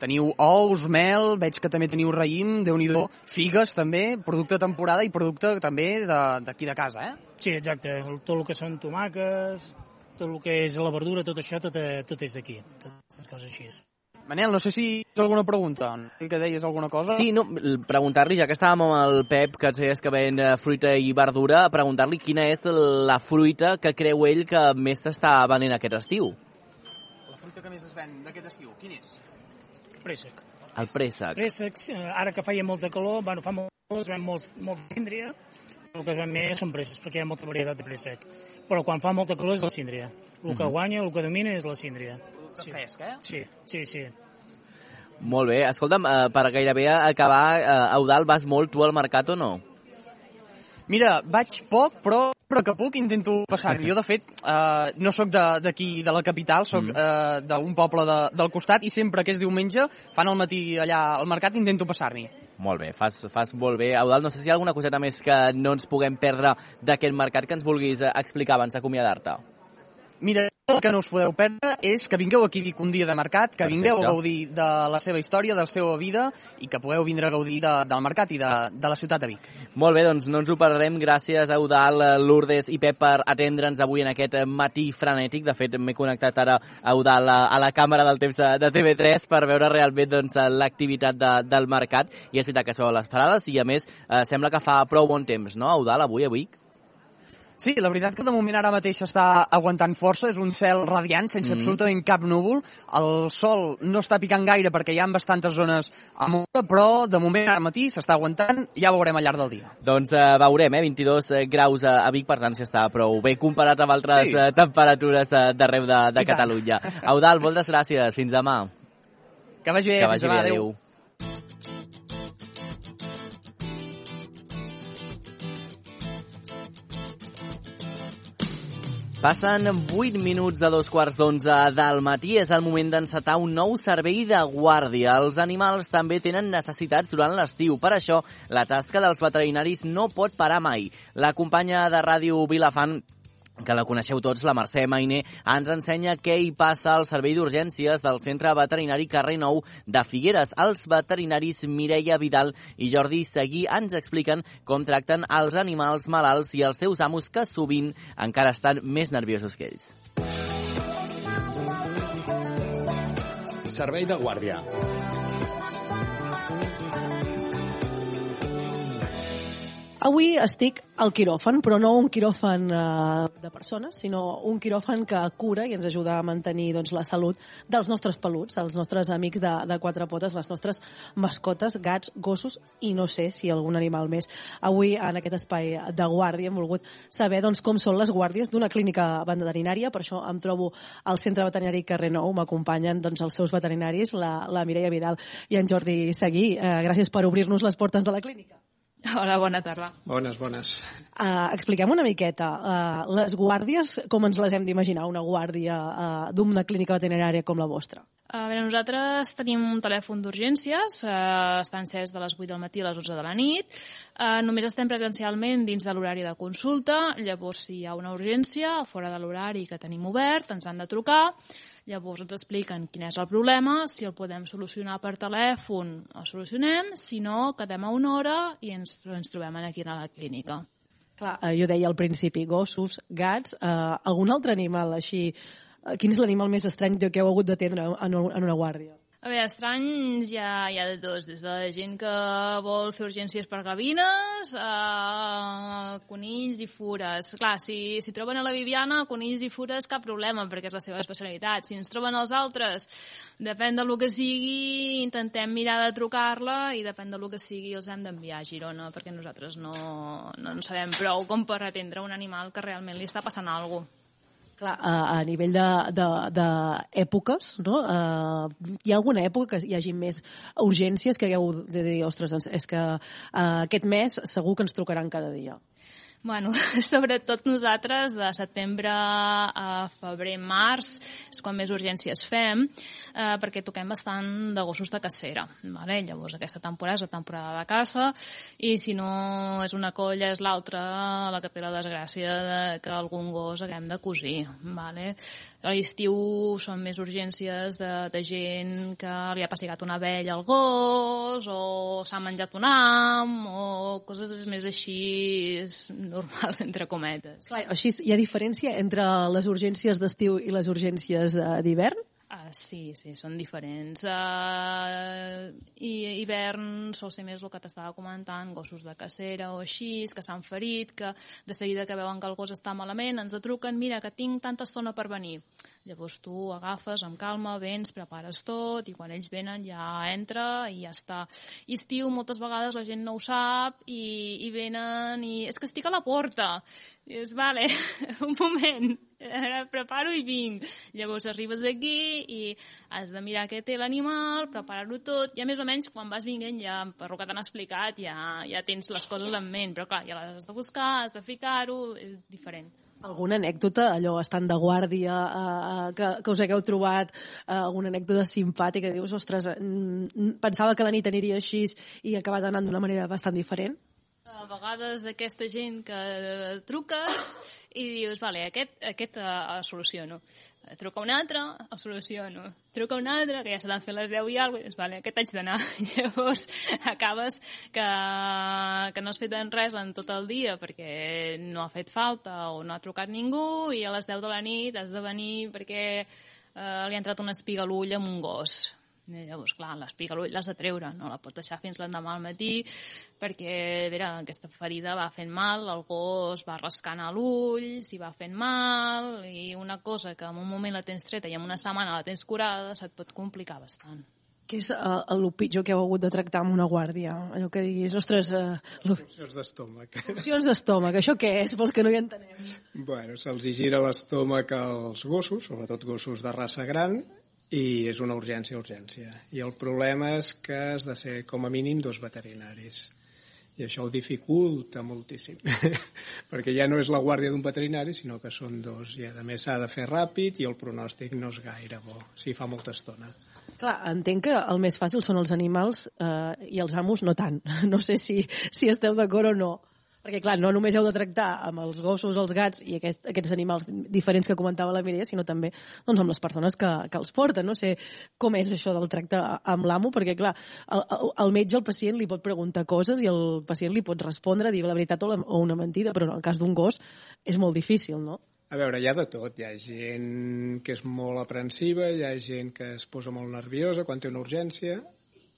Teniu ous, mel, veig que també teniu raïm, déu nhi figues també, producte de temporada i producte també d'aquí de, de casa, eh? Sí, exacte. Tot el que són tomàquets, tot el que és la verdura, tot això, tot, tot és d'aquí. Totes coses així. Manel, no sé si tens alguna pregunta, que deies alguna cosa. Sí, no, preguntar-li, ja que estàvem amb el Pep, que ens deies que ven eh, fruita i verdura, preguntar-li quina és la fruita que creu ell que més s'està venent aquest estiu. La fruita que més es ven d'aquest estiu, quin és? Préssec. El préssec. Préssec, ara que feia molta calor, bueno, fa molt calor, es ven molt, molt síndria, el que es ven més són préssecs, perquè hi ha molta varietat de préssec. Però quan fa molta calor és la síndria. El que uh -huh. guanya, el que domina és la síndria sí. fresc, eh? Sí, sí, sí. Molt bé. Escolta'm, eh, per gairebé acabar, eh, Eudal, vas molt tu al mercat o no? Mira, vaig poc, però, però que puc intento passar Jo, de fet, eh, no sóc d'aquí, de, de la capital, sóc mm. eh, d'un poble de, del costat i sempre que és diumenge, fan el matí allà al mercat, intento passar-m'hi. Molt bé, fas, fas molt bé. Eudal, no sé si hi ha alguna coseta més que no ens puguem perdre d'aquest mercat que ens vulguis eh, explicar abans d'acomiadar-te. Mira, el que no us podeu perdre és que vingueu aquí a Vic un dia de mercat, que Perfecte. vingueu a gaudir de la seva història, de la seva vida i que pugueu vindre a gaudir de, del mercat i de, de la ciutat de Vic. Molt bé, doncs no ens ho perdrem. Gràcies a Eudal, Lourdes i Pep per atendre'ns avui en aquest matí frenètic. De fet, m'he connectat ara a Eudal a, a la càmera del temps de, de TV3 per veure realment doncs, l'activitat de, del mercat. I és veritat que són les parades i, a més, eh, sembla que fa prou bon temps, no, Eudal, avui a Vic? Sí, la veritat que de moment ara mateix està aguantant força, és un cel radiant, sense mm. absolutament cap núvol. El sol no està picant gaire perquè hi ha bastantes zones a molta, però de moment ara matí s'està aguantant, ja veurem al llarg del dia. Doncs eh, veurem, eh? 22 eh, graus a, Vic, per tant, si està prou bé comparat amb altres sí. eh, temperatures eh, d'arreu de, de Catalunya. Eudal, moltes gràcies, fins demà. Que vagi bé, que vagi fins demà, bé, adéu. adéu. Passen 8 minuts a dos quarts d'onze del matí. És el moment d'encetar un nou servei de guàrdia. Els animals també tenen necessitats durant l'estiu. Per això, la tasca dels veterinaris no pot parar mai. La companya de Ràdio Vilafant que la coneixeu tots, la Mercè Mainé, ens ensenya què hi passa al servei d'urgències del Centre Veterinari Carrer Nou de Figueres. Els veterinaris Mireia Vidal i Jordi Seguí ens expliquen com tracten els animals malalts i els seus amos que sovint encara estan més nerviosos que ells. Servei de guàrdia. Avui estic al quiròfan, però no un quiròfan eh, de persones, sinó un quiròfan que cura i ens ajuda a mantenir doncs, la salut dels nostres peluts, els nostres amics de, de quatre potes, les nostres mascotes, gats, gossos i no sé si algun animal més. Avui, en aquest espai de guàrdia, hem volgut saber doncs, com són les guàrdies d'una clínica veterinària, per això em trobo al Centre Veterinari Carrer Nou, m'acompanyen doncs, els seus veterinaris, la, la Mireia Vidal i en Jordi Seguí. Eh, gràcies per obrir-nos les portes de la clínica. Hola, bona tarda. Bones, bones. Uh, expliquem una miqueta. Uh, les guàrdies, com ens les hem d'imaginar, una guàrdia uh, d'una clínica veterinària com la vostra? A veure, nosaltres tenim un telèfon d'urgències, uh, està encès de les 8 del matí a les 11 de la nit. Uh, només estem presencialment dins de l'horari de consulta, llavors si hi ha una urgència fora de l'horari que tenim obert, ens han de trucar Llavors ens expliquen quin és el problema, si el podem solucionar per telèfon, el solucionem, si no, quedem a una hora i ens, ens trobem aquí a la clínica. Clar, eh, jo deia al principi, gossos, gats, eh, algun altre animal així... Eh, quin és l'animal més estrany que heu hagut d'atendre en, en una guàrdia? A veure, estranys hi ha, hi ha de tots, des de gent que vol fer urgències per gavines a conills i fures. Clar, si, si troben a la Viviana, conills i fures, cap problema, perquè és la seva especialitat. Si ens troben els altres, depèn del que sigui, intentem mirar de trucar-la i depèn del que sigui els hem d'enviar a Girona, perquè nosaltres no, no en sabem prou com per atendre un animal que realment li està passant alguna cosa. Clar, a, a nivell d'èpoques, no? Uh, hi ha alguna època que hi hagi més urgències que hagueu de dir, ostres, doncs és que uh, aquest mes segur que ens trucaran cada dia? Bueno, sobretot nosaltres de setembre a febrer, març, és quan més urgències fem, eh, perquè toquem bastant de gossos de cacera. Vale? Llavors aquesta temporada és la temporada de caça i si no és una colla és l'altra la que té la desgràcia de que algun gos haguem de cosir. Vale? A l'estiu són més urgències de, de gent que li ha passigat una vella al gos o s'ha menjat un am o coses més així normals, entre cometes. Clar, així hi ha diferència entre les urgències d'estiu i les urgències d'hivern? Uh, sí, sí, són diferents. Uh, I hivern sol ser més el que t'estava comentant, gossos de cacera o així, que s'han ferit, que de seguida que veuen que el gos està malament, ens truquen, mira, que tinc tanta estona per venir. Llavors tu agafes amb calma, vens, prepares tot i quan ells venen ja entra i ja està. I estiu moltes vegades la gent no ho sap i, i venen i és que estic a la porta. I dius, vale, un moment, ara preparo i vinc. Llavors arribes aquí i has de mirar què té l'animal, preparar-ho tot, i a més o menys quan vas vinguent ja, per que t'han explicat, ja, ja tens les coses en ment, però clar, ja les has de buscar, has de ficar-ho, és diferent. Alguna anècdota, allò estant de guàrdia, eh, que, que us hagueu trobat, eh, alguna anècdota simpàtica, dius, ostres, mm, pensava que la nit aniria així i ha acabat anant d'una manera bastant diferent? A vegades d'aquesta gent que truques i dius, vale, aquest, aquest uh, el soluciono. Truca un altre, el soluciono. Truca un altre, que ja s'han fet les 10 i alguna cosa, vale, aquest haig d'anar. Llavors acabes que, que no has fet res en tot el dia perquè no ha fet falta o no ha trucat ningú i a les 10 de la nit has de venir perquè eh, li ha entrat una espiga a l'ull amb un gos i llavors, clar, l'espiga l'ull l'has de treure, no la pot deixar fins l'endemà al matí, perquè, a veure, aquesta ferida va fent mal, el gos va rascant a l'ull, s'hi va fent mal, i una cosa que en un moment la tens treta i en una setmana la tens curada, se't pot complicar bastant. Què és uh, el pitjor que heu hagut de tractar amb una guàrdia? Allò que diguis, ostres... Uh, Funcions d'estómac. Funcions d'estómac, això què és, pels que no hi entenem? Bueno, se'ls gira l'estómac als gossos, sobretot gossos de raça gran, i és una urgència, urgència. I el problema és que has de ser com a mínim dos veterinaris. i això ho dificulta moltíssim perquè ja no és la guàrdia d'un veterinari sinó que són dos i a més s'ha de fer ràpid i el pronòstic no és gaire bo si fa molta estona Clar, entenc que el més fàcil són els animals eh, i els amos no tant. No sé si, si esteu d'acord o no. Perquè, clar, no només heu de tractar amb els gossos, els gats i aquest, aquests animals diferents que comentava la Mireia, sinó també doncs, amb les persones que, que els porten. No sé com és això del tracte amb l'amo, perquè, clar, el, el, el metge al pacient li pot preguntar coses i el pacient li pot respondre, dir la veritat o, la, o una mentida, però en el cas d'un gos és molt difícil, no? A veure, hi ha de tot. Hi ha gent que és molt aprensiva, hi ha gent que es posa molt nerviosa quan té una urgència,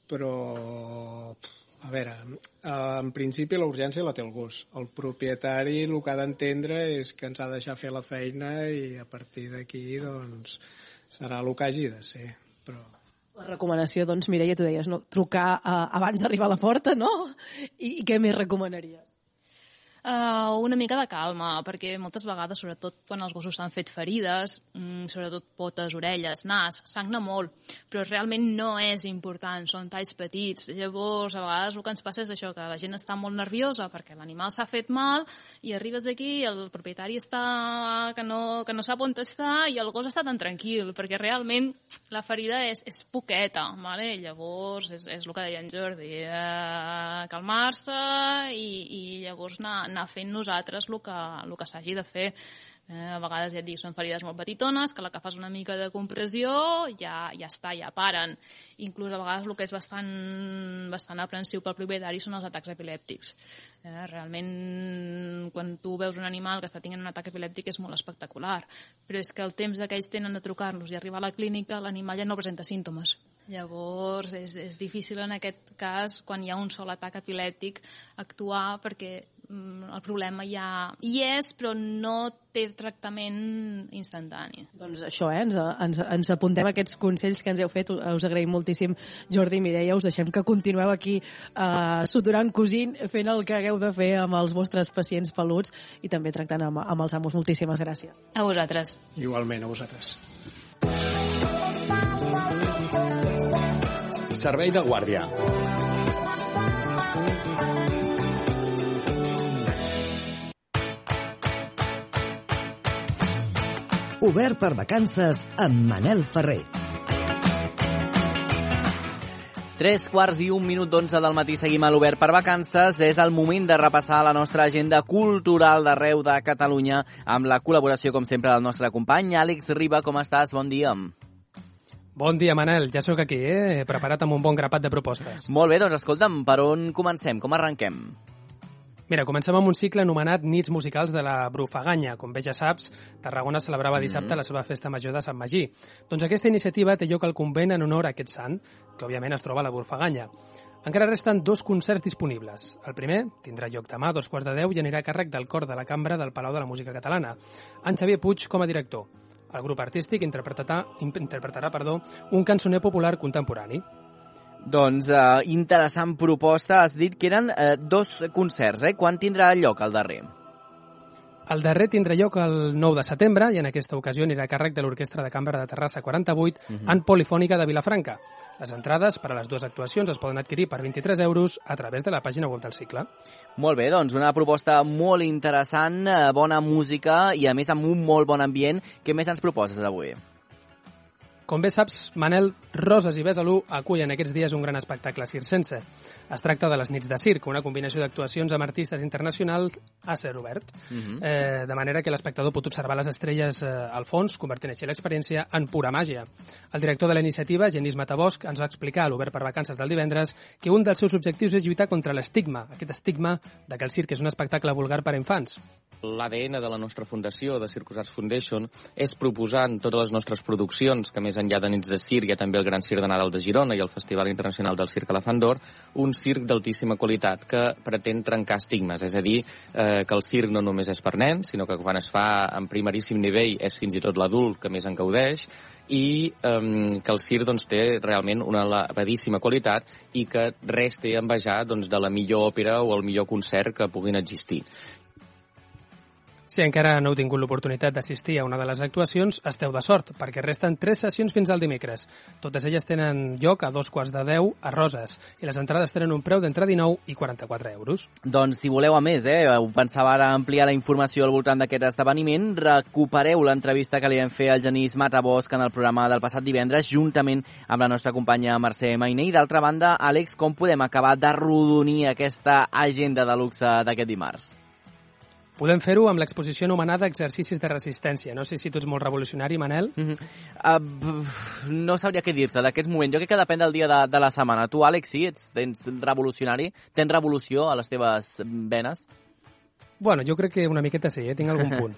però, a veure, en principi la urgència la té el gos. El propietari el que ha d'entendre és que ens ha de deixar fer la feina i a partir d'aquí, doncs, serà el que hagi de ser. Però la recomanació, doncs, Mireia, tu deies, no? trucar uh, abans d'arribar a la porta, no? I, I què més recomanaries? Uh, una mica de calma, perquè moltes vegades, sobretot quan els gossos s'han fet ferides, mm, sobretot potes, orelles, nas, sagna molt, però realment no és important, són talls petits. Llavors, a vegades el que ens passa és això, que la gent està molt nerviosa perquè l'animal s'ha fet mal i arribes aquí el propietari està que no, que no sap on està i el gos està tan tranquil, perquè realment la ferida és, és poqueta, vale? llavors és, és el que deia en Jordi, eh, calmar-se i, i llavors anar, anar fent nosaltres el que, el que s'hagi de fer. Eh, a vegades, ja et dic, són ferides molt petitones, que la que fas una mica de compressió ja, ja està, ja paren. Inclús a vegades el que és bastant, bastant aprensiu pel propietari són els atacs epilèptics. Eh, realment, quan tu veus un animal que està tenint un atac epilèptic és molt espectacular, però és que el temps que ells tenen de trucar-los i arribar a la clínica, l'animal ja no presenta símptomes. Llavors, és, és difícil en aquest cas, quan hi ha un sol atac epilèptic, actuar perquè el problema ja hi és, però no té tractament instantani. Doncs això, eh? ens, ens, ens apuntem aquests consells que ens heu fet. Us agraïm moltíssim, Jordi i Mireia. Us deixem que continueu aquí eh, suturant, cosint, fent el que hagueu de fer amb els vostres pacients peluts i també tractant amb, amb els amos. Moltíssimes gràcies. A vosaltres. Igualment, a vosaltres. Servei de guàrdia. Obert per vacances amb Manel Ferrer. 3 quarts i un minut d'onze del matí seguim a l'Obert per vacances. És el moment de repassar la nostra agenda cultural d'arreu de Catalunya amb la col·laboració, com sempre, del nostre company Àlex Riba. Com estàs? Bon dia. Bon dia, Manel. Ja sóc aquí, eh? Preparat amb un bon grapat de propostes. Molt bé, doncs escolta'm, per on comencem? Com arrenquem? Mira, comencem amb un cicle anomenat Nits musicals de la Brufaganya. Com bé ja saps, Tarragona celebrava dissabte mm -hmm. la seva festa major de Sant Magí. Doncs aquesta iniciativa té lloc al convent en honor a aquest sant, que òbviament es troba a la Brufaganya. Encara resten dos concerts disponibles. El primer tindrà lloc demà a dos quarts de deu i anirà a càrrec del cor de la cambra del Palau de la Música Catalana, en Xavier Puig com a director. El grup artístic interpretarà, interpretarà perdó, un cançoner popular contemporani. Doncs eh, interessant proposta. Has dit que eren eh, dos concerts, eh? Quan tindrà lloc el darrer? El darrer tindrà lloc el 9 de setembre i en aquesta ocasió anirà a càrrec de l'Orquestra de Cambra de Terrassa 48 uh -huh. en Polifònica de Vilafranca. Les entrades per a les dues actuacions es poden adquirir per 23 euros a través de la pàgina web del cicle. Molt bé, doncs una proposta molt interessant, eh, bona música i a més amb un molt bon ambient. Què més ens proposes avui? Com bé saps, Manel, Roses i Besalú acullen aquests dies un gran espectacle circense. Es tracta de les nits de circ, una combinació d'actuacions amb artistes internacionals a ser obert, uh -huh. eh, de manera que l'espectador pot observar les estrelles eh, al fons, convertint així l'experiència en pura màgia. El director de la iniciativa, Genís Matabosc, ens va explicar a l'Obert per Vacances del divendres que un dels seus objectius és lluitar contra l'estigma, aquest estigma de que el circ és un espectacle vulgar per a infants. L'ADN de la nostra fundació, de Circus Arts Foundation, és proposar en totes les nostres produccions, que més enllà de nits de circ hi ha també el Gran Circ de Nadal de Girona i el Festival Internacional del Circ Elefant d'Or, un circ d'altíssima qualitat que pretén trencar estigmes, és a dir, eh, que el circ no només és per nens, sinó que quan es fa en primeríssim nivell és fins i tot l'adult que més en gaudeix, i eh, que el circ doncs, té realment una elevadíssima qualitat i que res té a envejar doncs, de la millor òpera o el millor concert que puguin existir. Si encara no heu tingut l'oportunitat d'assistir a una de les actuacions, esteu de sort, perquè resten tres sessions fins al dimecres. Totes elles tenen lloc a dos quarts de 10 a Roses, i les entrades tenen un preu d'entre 19 i 44 euros. Doncs si voleu a més, eh, ho pensava ara ampliar la informació al voltant d'aquest esdeveniment, recupereu l'entrevista que li vam fer al Genís Matabosc en el programa del passat divendres, juntament amb la nostra companya Mercè Mainé. I d'altra banda, Àlex, com podem acabar d'arrodonir aquesta agenda de luxe d'aquest dimarts? Podem fer-ho amb l'exposició anomenada Exercicis de Resistència. No sé si tu ets molt revolucionari, Manel. Mm -hmm. uh, no sabria què dir-te d'aquest moment. Jo crec que depèn del dia de, de la setmana. Tu, Àlex, sí, ets, tens revolucionari? Tens revolució a les teves venes? Bueno, jo crec que una miqueta sí, eh? tinc algun punt.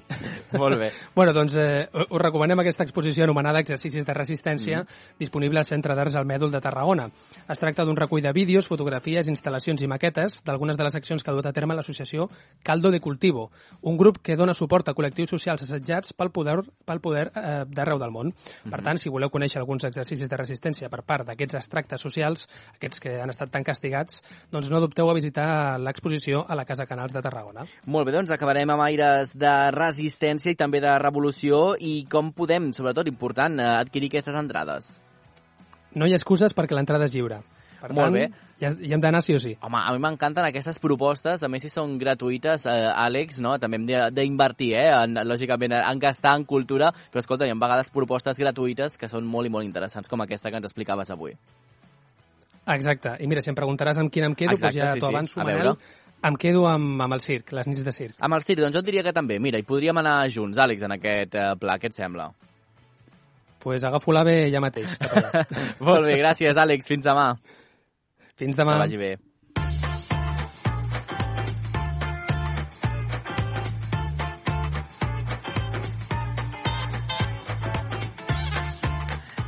Molt bé. bueno, doncs eh, us recomanem aquesta exposició anomenada Exercicis de Resistència, mm -hmm. disponible al Centre d'Arts al Mèdul de Tarragona. Es tracta d'un recull de vídeos, fotografies, instal·lacions i maquetes d'algunes de les accions que ha dut a terme l'associació Caldo de Cultivo, un grup que dona suport a col·lectius socials assetjats pel poder, pel poder eh, d'arreu del món. Mm -hmm. Per tant, si voleu conèixer alguns exercicis de resistència per part d'aquests extractes socials, aquests que han estat tan castigats, doncs no dubteu a visitar l'exposició a la Casa Canals de Tarragona. Molt bé, doncs acabarem amb aires de resistència i també de revolució i com podem, sobretot important, eh, adquirir aquestes entrades. No hi ha excuses perquè l'entrada és lliure. Per Molt tant, bé. hi, ha, hi hem d'anar sí o sí. Home, a mi m'encanten aquestes propostes, a més si són gratuïtes, eh, Àlex, no? també hem de- d'invertir, eh? en, lògicament, en gastar en cultura, però escolta, hi ha vegades propostes gratuïtes que són molt i molt interessants, com aquesta que ens explicaves avui. Exacte. I mira, si em preguntaràs amb quin em quedo, Exacte, doncs ja sí, t'ho sí. avanço, A Manel. veure. Em quedo amb, amb el circ, les nits de circ. Amb el circ, doncs jo diria que també. Mira, hi podríem anar junts, Àlex, en aquest eh, pla. Què et sembla? pues agafo l'AVE ja mateix. Molt bé, gràcies, Àlex. Fins demà. Fins demà. Que vagi bé.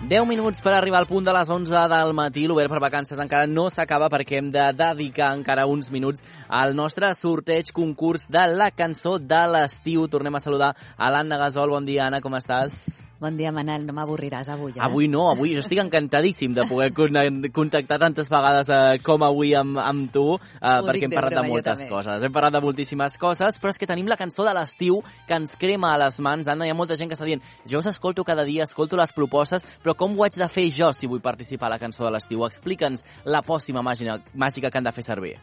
Deu minuts per arribar al punt de les 11 del matí. L'Obert per Vacances encara no s'acaba perquè hem de dedicar encara uns minuts al nostre sorteig concurs de la cançó de l'estiu. Tornem a saludar a l'Anna Gasol. Bon dia, Anna, com estàs? Bon dia, Manel. No m'avorriràs avui, eh? Avui no, avui jo estic encantadíssim de poder con- contactar tantes vegades eh, com avui amb, amb tu, eh, perquè hem parlat de moltes també. coses. Hem parlat de moltíssimes coses, però és que tenim la cançó de l'estiu que ens crema a les mans. Anna, hi ha molta gent que està dient jo us escolto cada dia, escolto les propostes, però com ho haig de fer jo si vull participar a la cançó de l'estiu? Explica'ns la pòssima màgica, màgica que han de fer servir.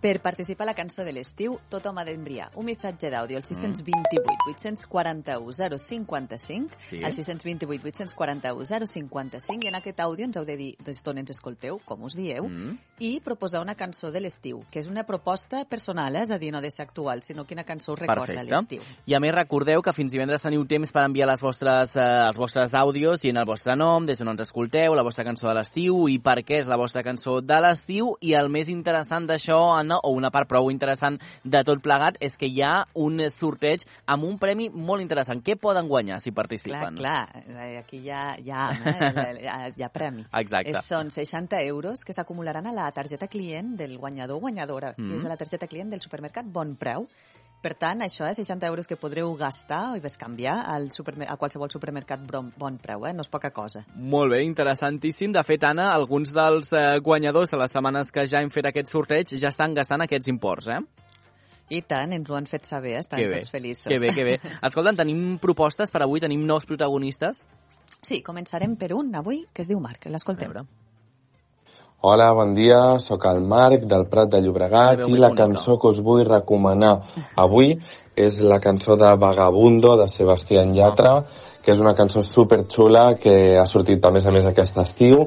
Per participar a la cançó de l'estiu, tothom ha d'enviar un missatge d'àudio al 628 841 055, Sí. al 628 841 055, i en aquest àudio ens heu de dir des d'on ens escolteu, com us dieu, Mm. i proposar una cançó de l'estiu, que és una proposta personal, eh? és a dir, no de ser actual, sinó quina cançó us recorda l'estiu. I a més recordeu que fins divendres teniu temps per enviar les vostres, eh, els vostres àudios dient el vostre nom, des d'on ens escolteu, la vostra cançó de l'estiu i per què és la vostra cançó de l'estiu i el més interessant d'això, Anna, o una part prou interessant de tot plegat, és que hi ha un sorteig amb un premi molt interessant. Què poden guanyar si Clar, participen? clar, eh, aquí hi ha, hi ha, eh, hi ha, hi ha premi. Exacte. És, són 60 euros que s'acumularan a la targeta client del guanyador o guanyadora, mm. és a la targeta client del supermercat Bon Preu. Per tant, això és 60 euros que podreu gastar i bescanviar al a qualsevol supermercat bon, bon preu, eh? no és poca cosa. Molt bé, interessantíssim. De fet, Anna, alguns dels eh, guanyadors a les setmanes que ja hem fet aquest sorteig ja estan gastant aquests imports, eh? I tant, ens ho han fet saber, estan Que bé, tots feliços. que bé, que bé. Escolta, tenim propostes per avui, tenim nous protagonistes. Sí, començarem per un avui que es diu Marc, l'escoltem. Hola, bon dia, sóc el Marc del Prat de Llobregat i la cançó que us vull recomanar avui és la cançó de Vagabundo de Sebastián Yatra, que és una cançó superxula que ha sortit a més a més aquest estiu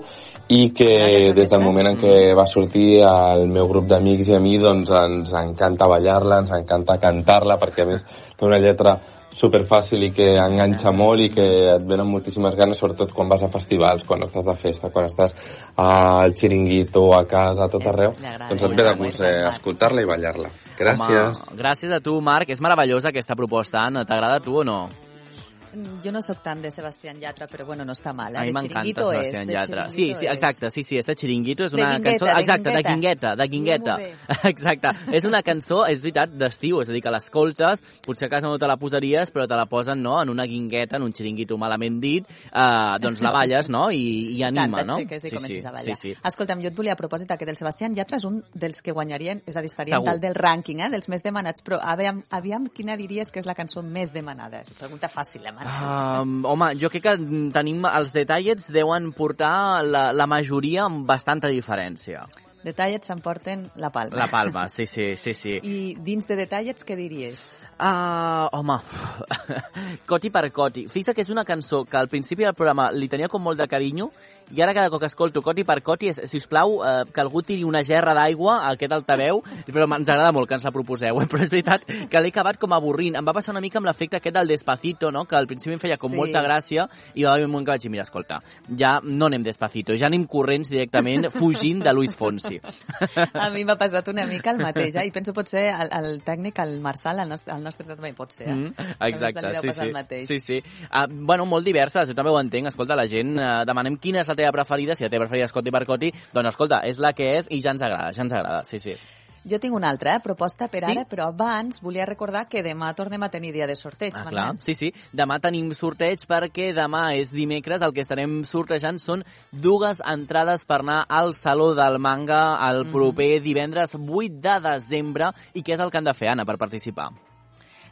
i que des del moment en què va sortir el meu grup d'amics i a mi doncs ens encanta ballar-la, ens encanta cantar-la perquè a més té una lletra superfàcil i que enganxa molt i que et venen moltíssimes ganes, sobretot quan vas a festivals, quan estàs de festa, quan estàs al xiringuito, a casa, a tot arreu, doncs et ve de gust eh, escoltar-la i ballar-la. Gràcies. Home, gràcies a tu, Marc. És meravellosa aquesta proposta, Anna. T'agrada tu o no? Jo no sóc tant de Sebastián Yatra, però bueno, no està mal. Eh? A mi De m'encanta és, Sebastián de Yatra. Sí, sí, és. exacte, sí, sí, este Chiringuito és De una guingueta, cançó... de exacte, de guingueta. de guingueta. Exacte. És una cançó, és veritat, d'estiu, és a dir, que l'escoltes, potser a casa no te la posaries, però te la posen, no?, en una guingueta, en un xiringuito malament dit, eh, doncs la balles, no?, i, i anima, no? I sí, sí, a ballar. sí, sí. Escolta'm, jo et volia a propòsit que del Sebastián Yatra és un dels que guanyarien, és a dir, estarien Segur. dalt del rànquing, eh, dels més demanats, però aviam, aviam quina diries que és la cançó més demanada? És una pregunta fàcil, eh, Manel? Um, home, jo crec que tenim els detallets deuen portar la, la majoria amb bastanta diferència. Detallets s'emporten la palma. La palma, sí, sí, sí, sí. I dins de detallets, què diries? Uh, home, coti per coti. Fixa que és una cançó que al principi del programa li tenia com molt de carinyo i ara cada cop que escolto coti per coti si us plau, uh, que algú tiri una gerra d'aigua a aquest altaveu, però ens agrada molt que ens la proposeu, eh? però és veritat que l'he acabat com avorrint. Em va passar una mica amb l'efecte aquest del Despacito, no? que al principi em feia com Sí. molta gràcia i va haver un moment que vaig dir, mira, escolta, ja no anem Despacito, ja anem corrents directament fugint de Luis Fonsi. A mi m'ha passat una mica el mateix, eh? i penso potser el, el tècnic, el Marçal, el nostre, el nostre també pot ser. Eh? Mm, També exacte, sí, sí. mateix. sí, sí. Uh, bueno, molt diverses, jo també ho entenc. Escolta, la gent, uh, demanem quina és la teva preferida, si la teva preferida és Coti per Coti, doncs escolta, és la que és i ja ens agrada, ja ens agrada, sí, sí. Jo tinc una altra eh, proposta per Sí? ara, però abans volia recordar que demà tornem a tenir dia de sorteig. Ah, clar, sí, sí. Demà tenim sorteig perquè demà és dimecres, el que estarem sortejant són dues entrades per anar al Saló del Manga el Mhm. proper divendres 8 de desembre. I què és el que han de fer, Anna, per participar?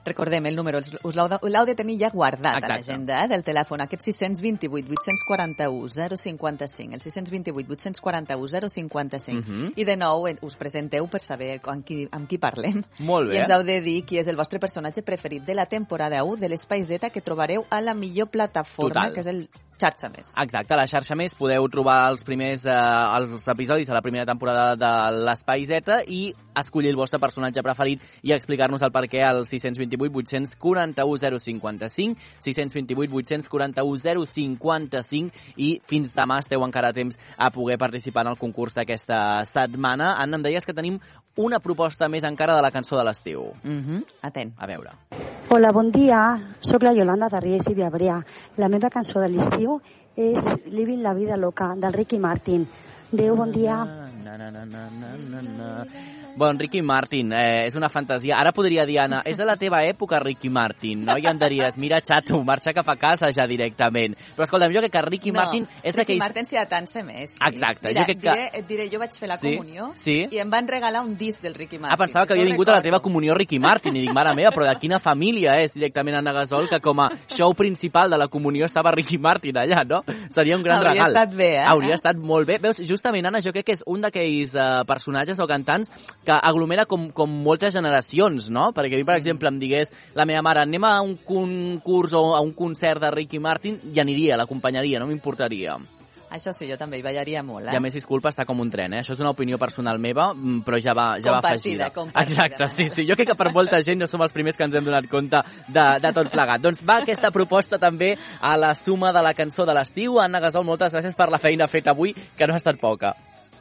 Recordem el número, us- l'heu de, de tenir ja guardat Exacte. a l'agenda eh, del telèfon, aquest 628 841 055, el 628 841 055, Mhm. i de nou eh, us presenteu per saber amb qui, amb qui parlem. Molt bé. I ens heu de dir qui és el vostre personatge preferit de la temporada 1 de l'Espai Z que trobareu a la millor plataforma, Total. que és el xarxa més. Exacte, a la xarxa més podeu trobar els primers eh, els episodis de la primera temporada de l'Espai Z i escollir el vostre personatge preferit i explicar-nos el per què al 628 841 055, 628 841 055 i fins demà esteu encara a temps a poder participar en el concurs d'aquesta setmana. Anna, em deies que tenim una proposta més encara de la cançó de l'estiu. Mm -hmm. Atent. A veure. Hola, bon dia. Soc la Yolanda de Ries i Viabrea. La meva cançó de l'estiu és Living la vida loca, del Ricky Martin. Adéu, bon dia. Bon, Ricky Martin, eh, és una fantasia. Ara podria dir, Anna, és de la teva època, Ricky Martin, no? I em diries, mira, xato, marxa cap a casa ja directament. Però escolta'm, jo crec que Ricky no, Martin és Ricky d'aquells... Martin s'hi atansa més. Sí. Exacte, Mira, jo crec que- diré, et diré, jo vaig fer la Sí? comunió Sí? i em van regalar un disc del Ricky Martin. Ah, pensava que havia vingut a la recordo. teva comunió Ricky Martin i dic, mare meva, però de quina família és directament Anna Gasol que com a show principal de la comunió estava Ricky Martin allà, no? Seria un gran Hauria regal. estat bé, eh? Hauria estat molt bé. Veus, justament, Anna, jo crec que és un d'aquells uh, personatges o cantants que aglomera com, com moltes generacions, no? Perquè a mi, per exemple, em digués la meva mare, anem a un concurs o a un concert de Ricky Martin, i aniria, l'acompanyaria, no m'importaria. Això sí, jo també hi ballaria molt, eh? I a més, disculpa, està com un tren, eh? Això és una opinió personal meva, mm, però ja va, ja va afegida. compartida. Exacte, sí, sí. Jo crec que per molta gent no som els primers que ens hem donat compte de, de tot plegat. Doncs va aquesta proposta també a la suma de la cançó de l'estiu. Anna Gasol, moltes gràcies per la feina feta avui, que no ha estat poca.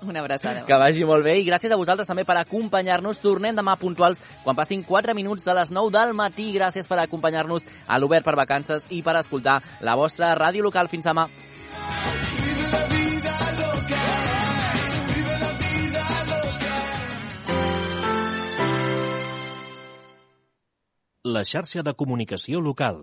Una abraçada. Que vagi molt bé i gràcies a vosaltres també per acompanyar-nos. Tornem demà puntuals quan passin 4 minuts de les 9 del matí. Gràcies per acompanyar-nos a l'Obert per Vacances i per escoltar la vostra ràdio local. Fins demà. La xarxa de comunicació local.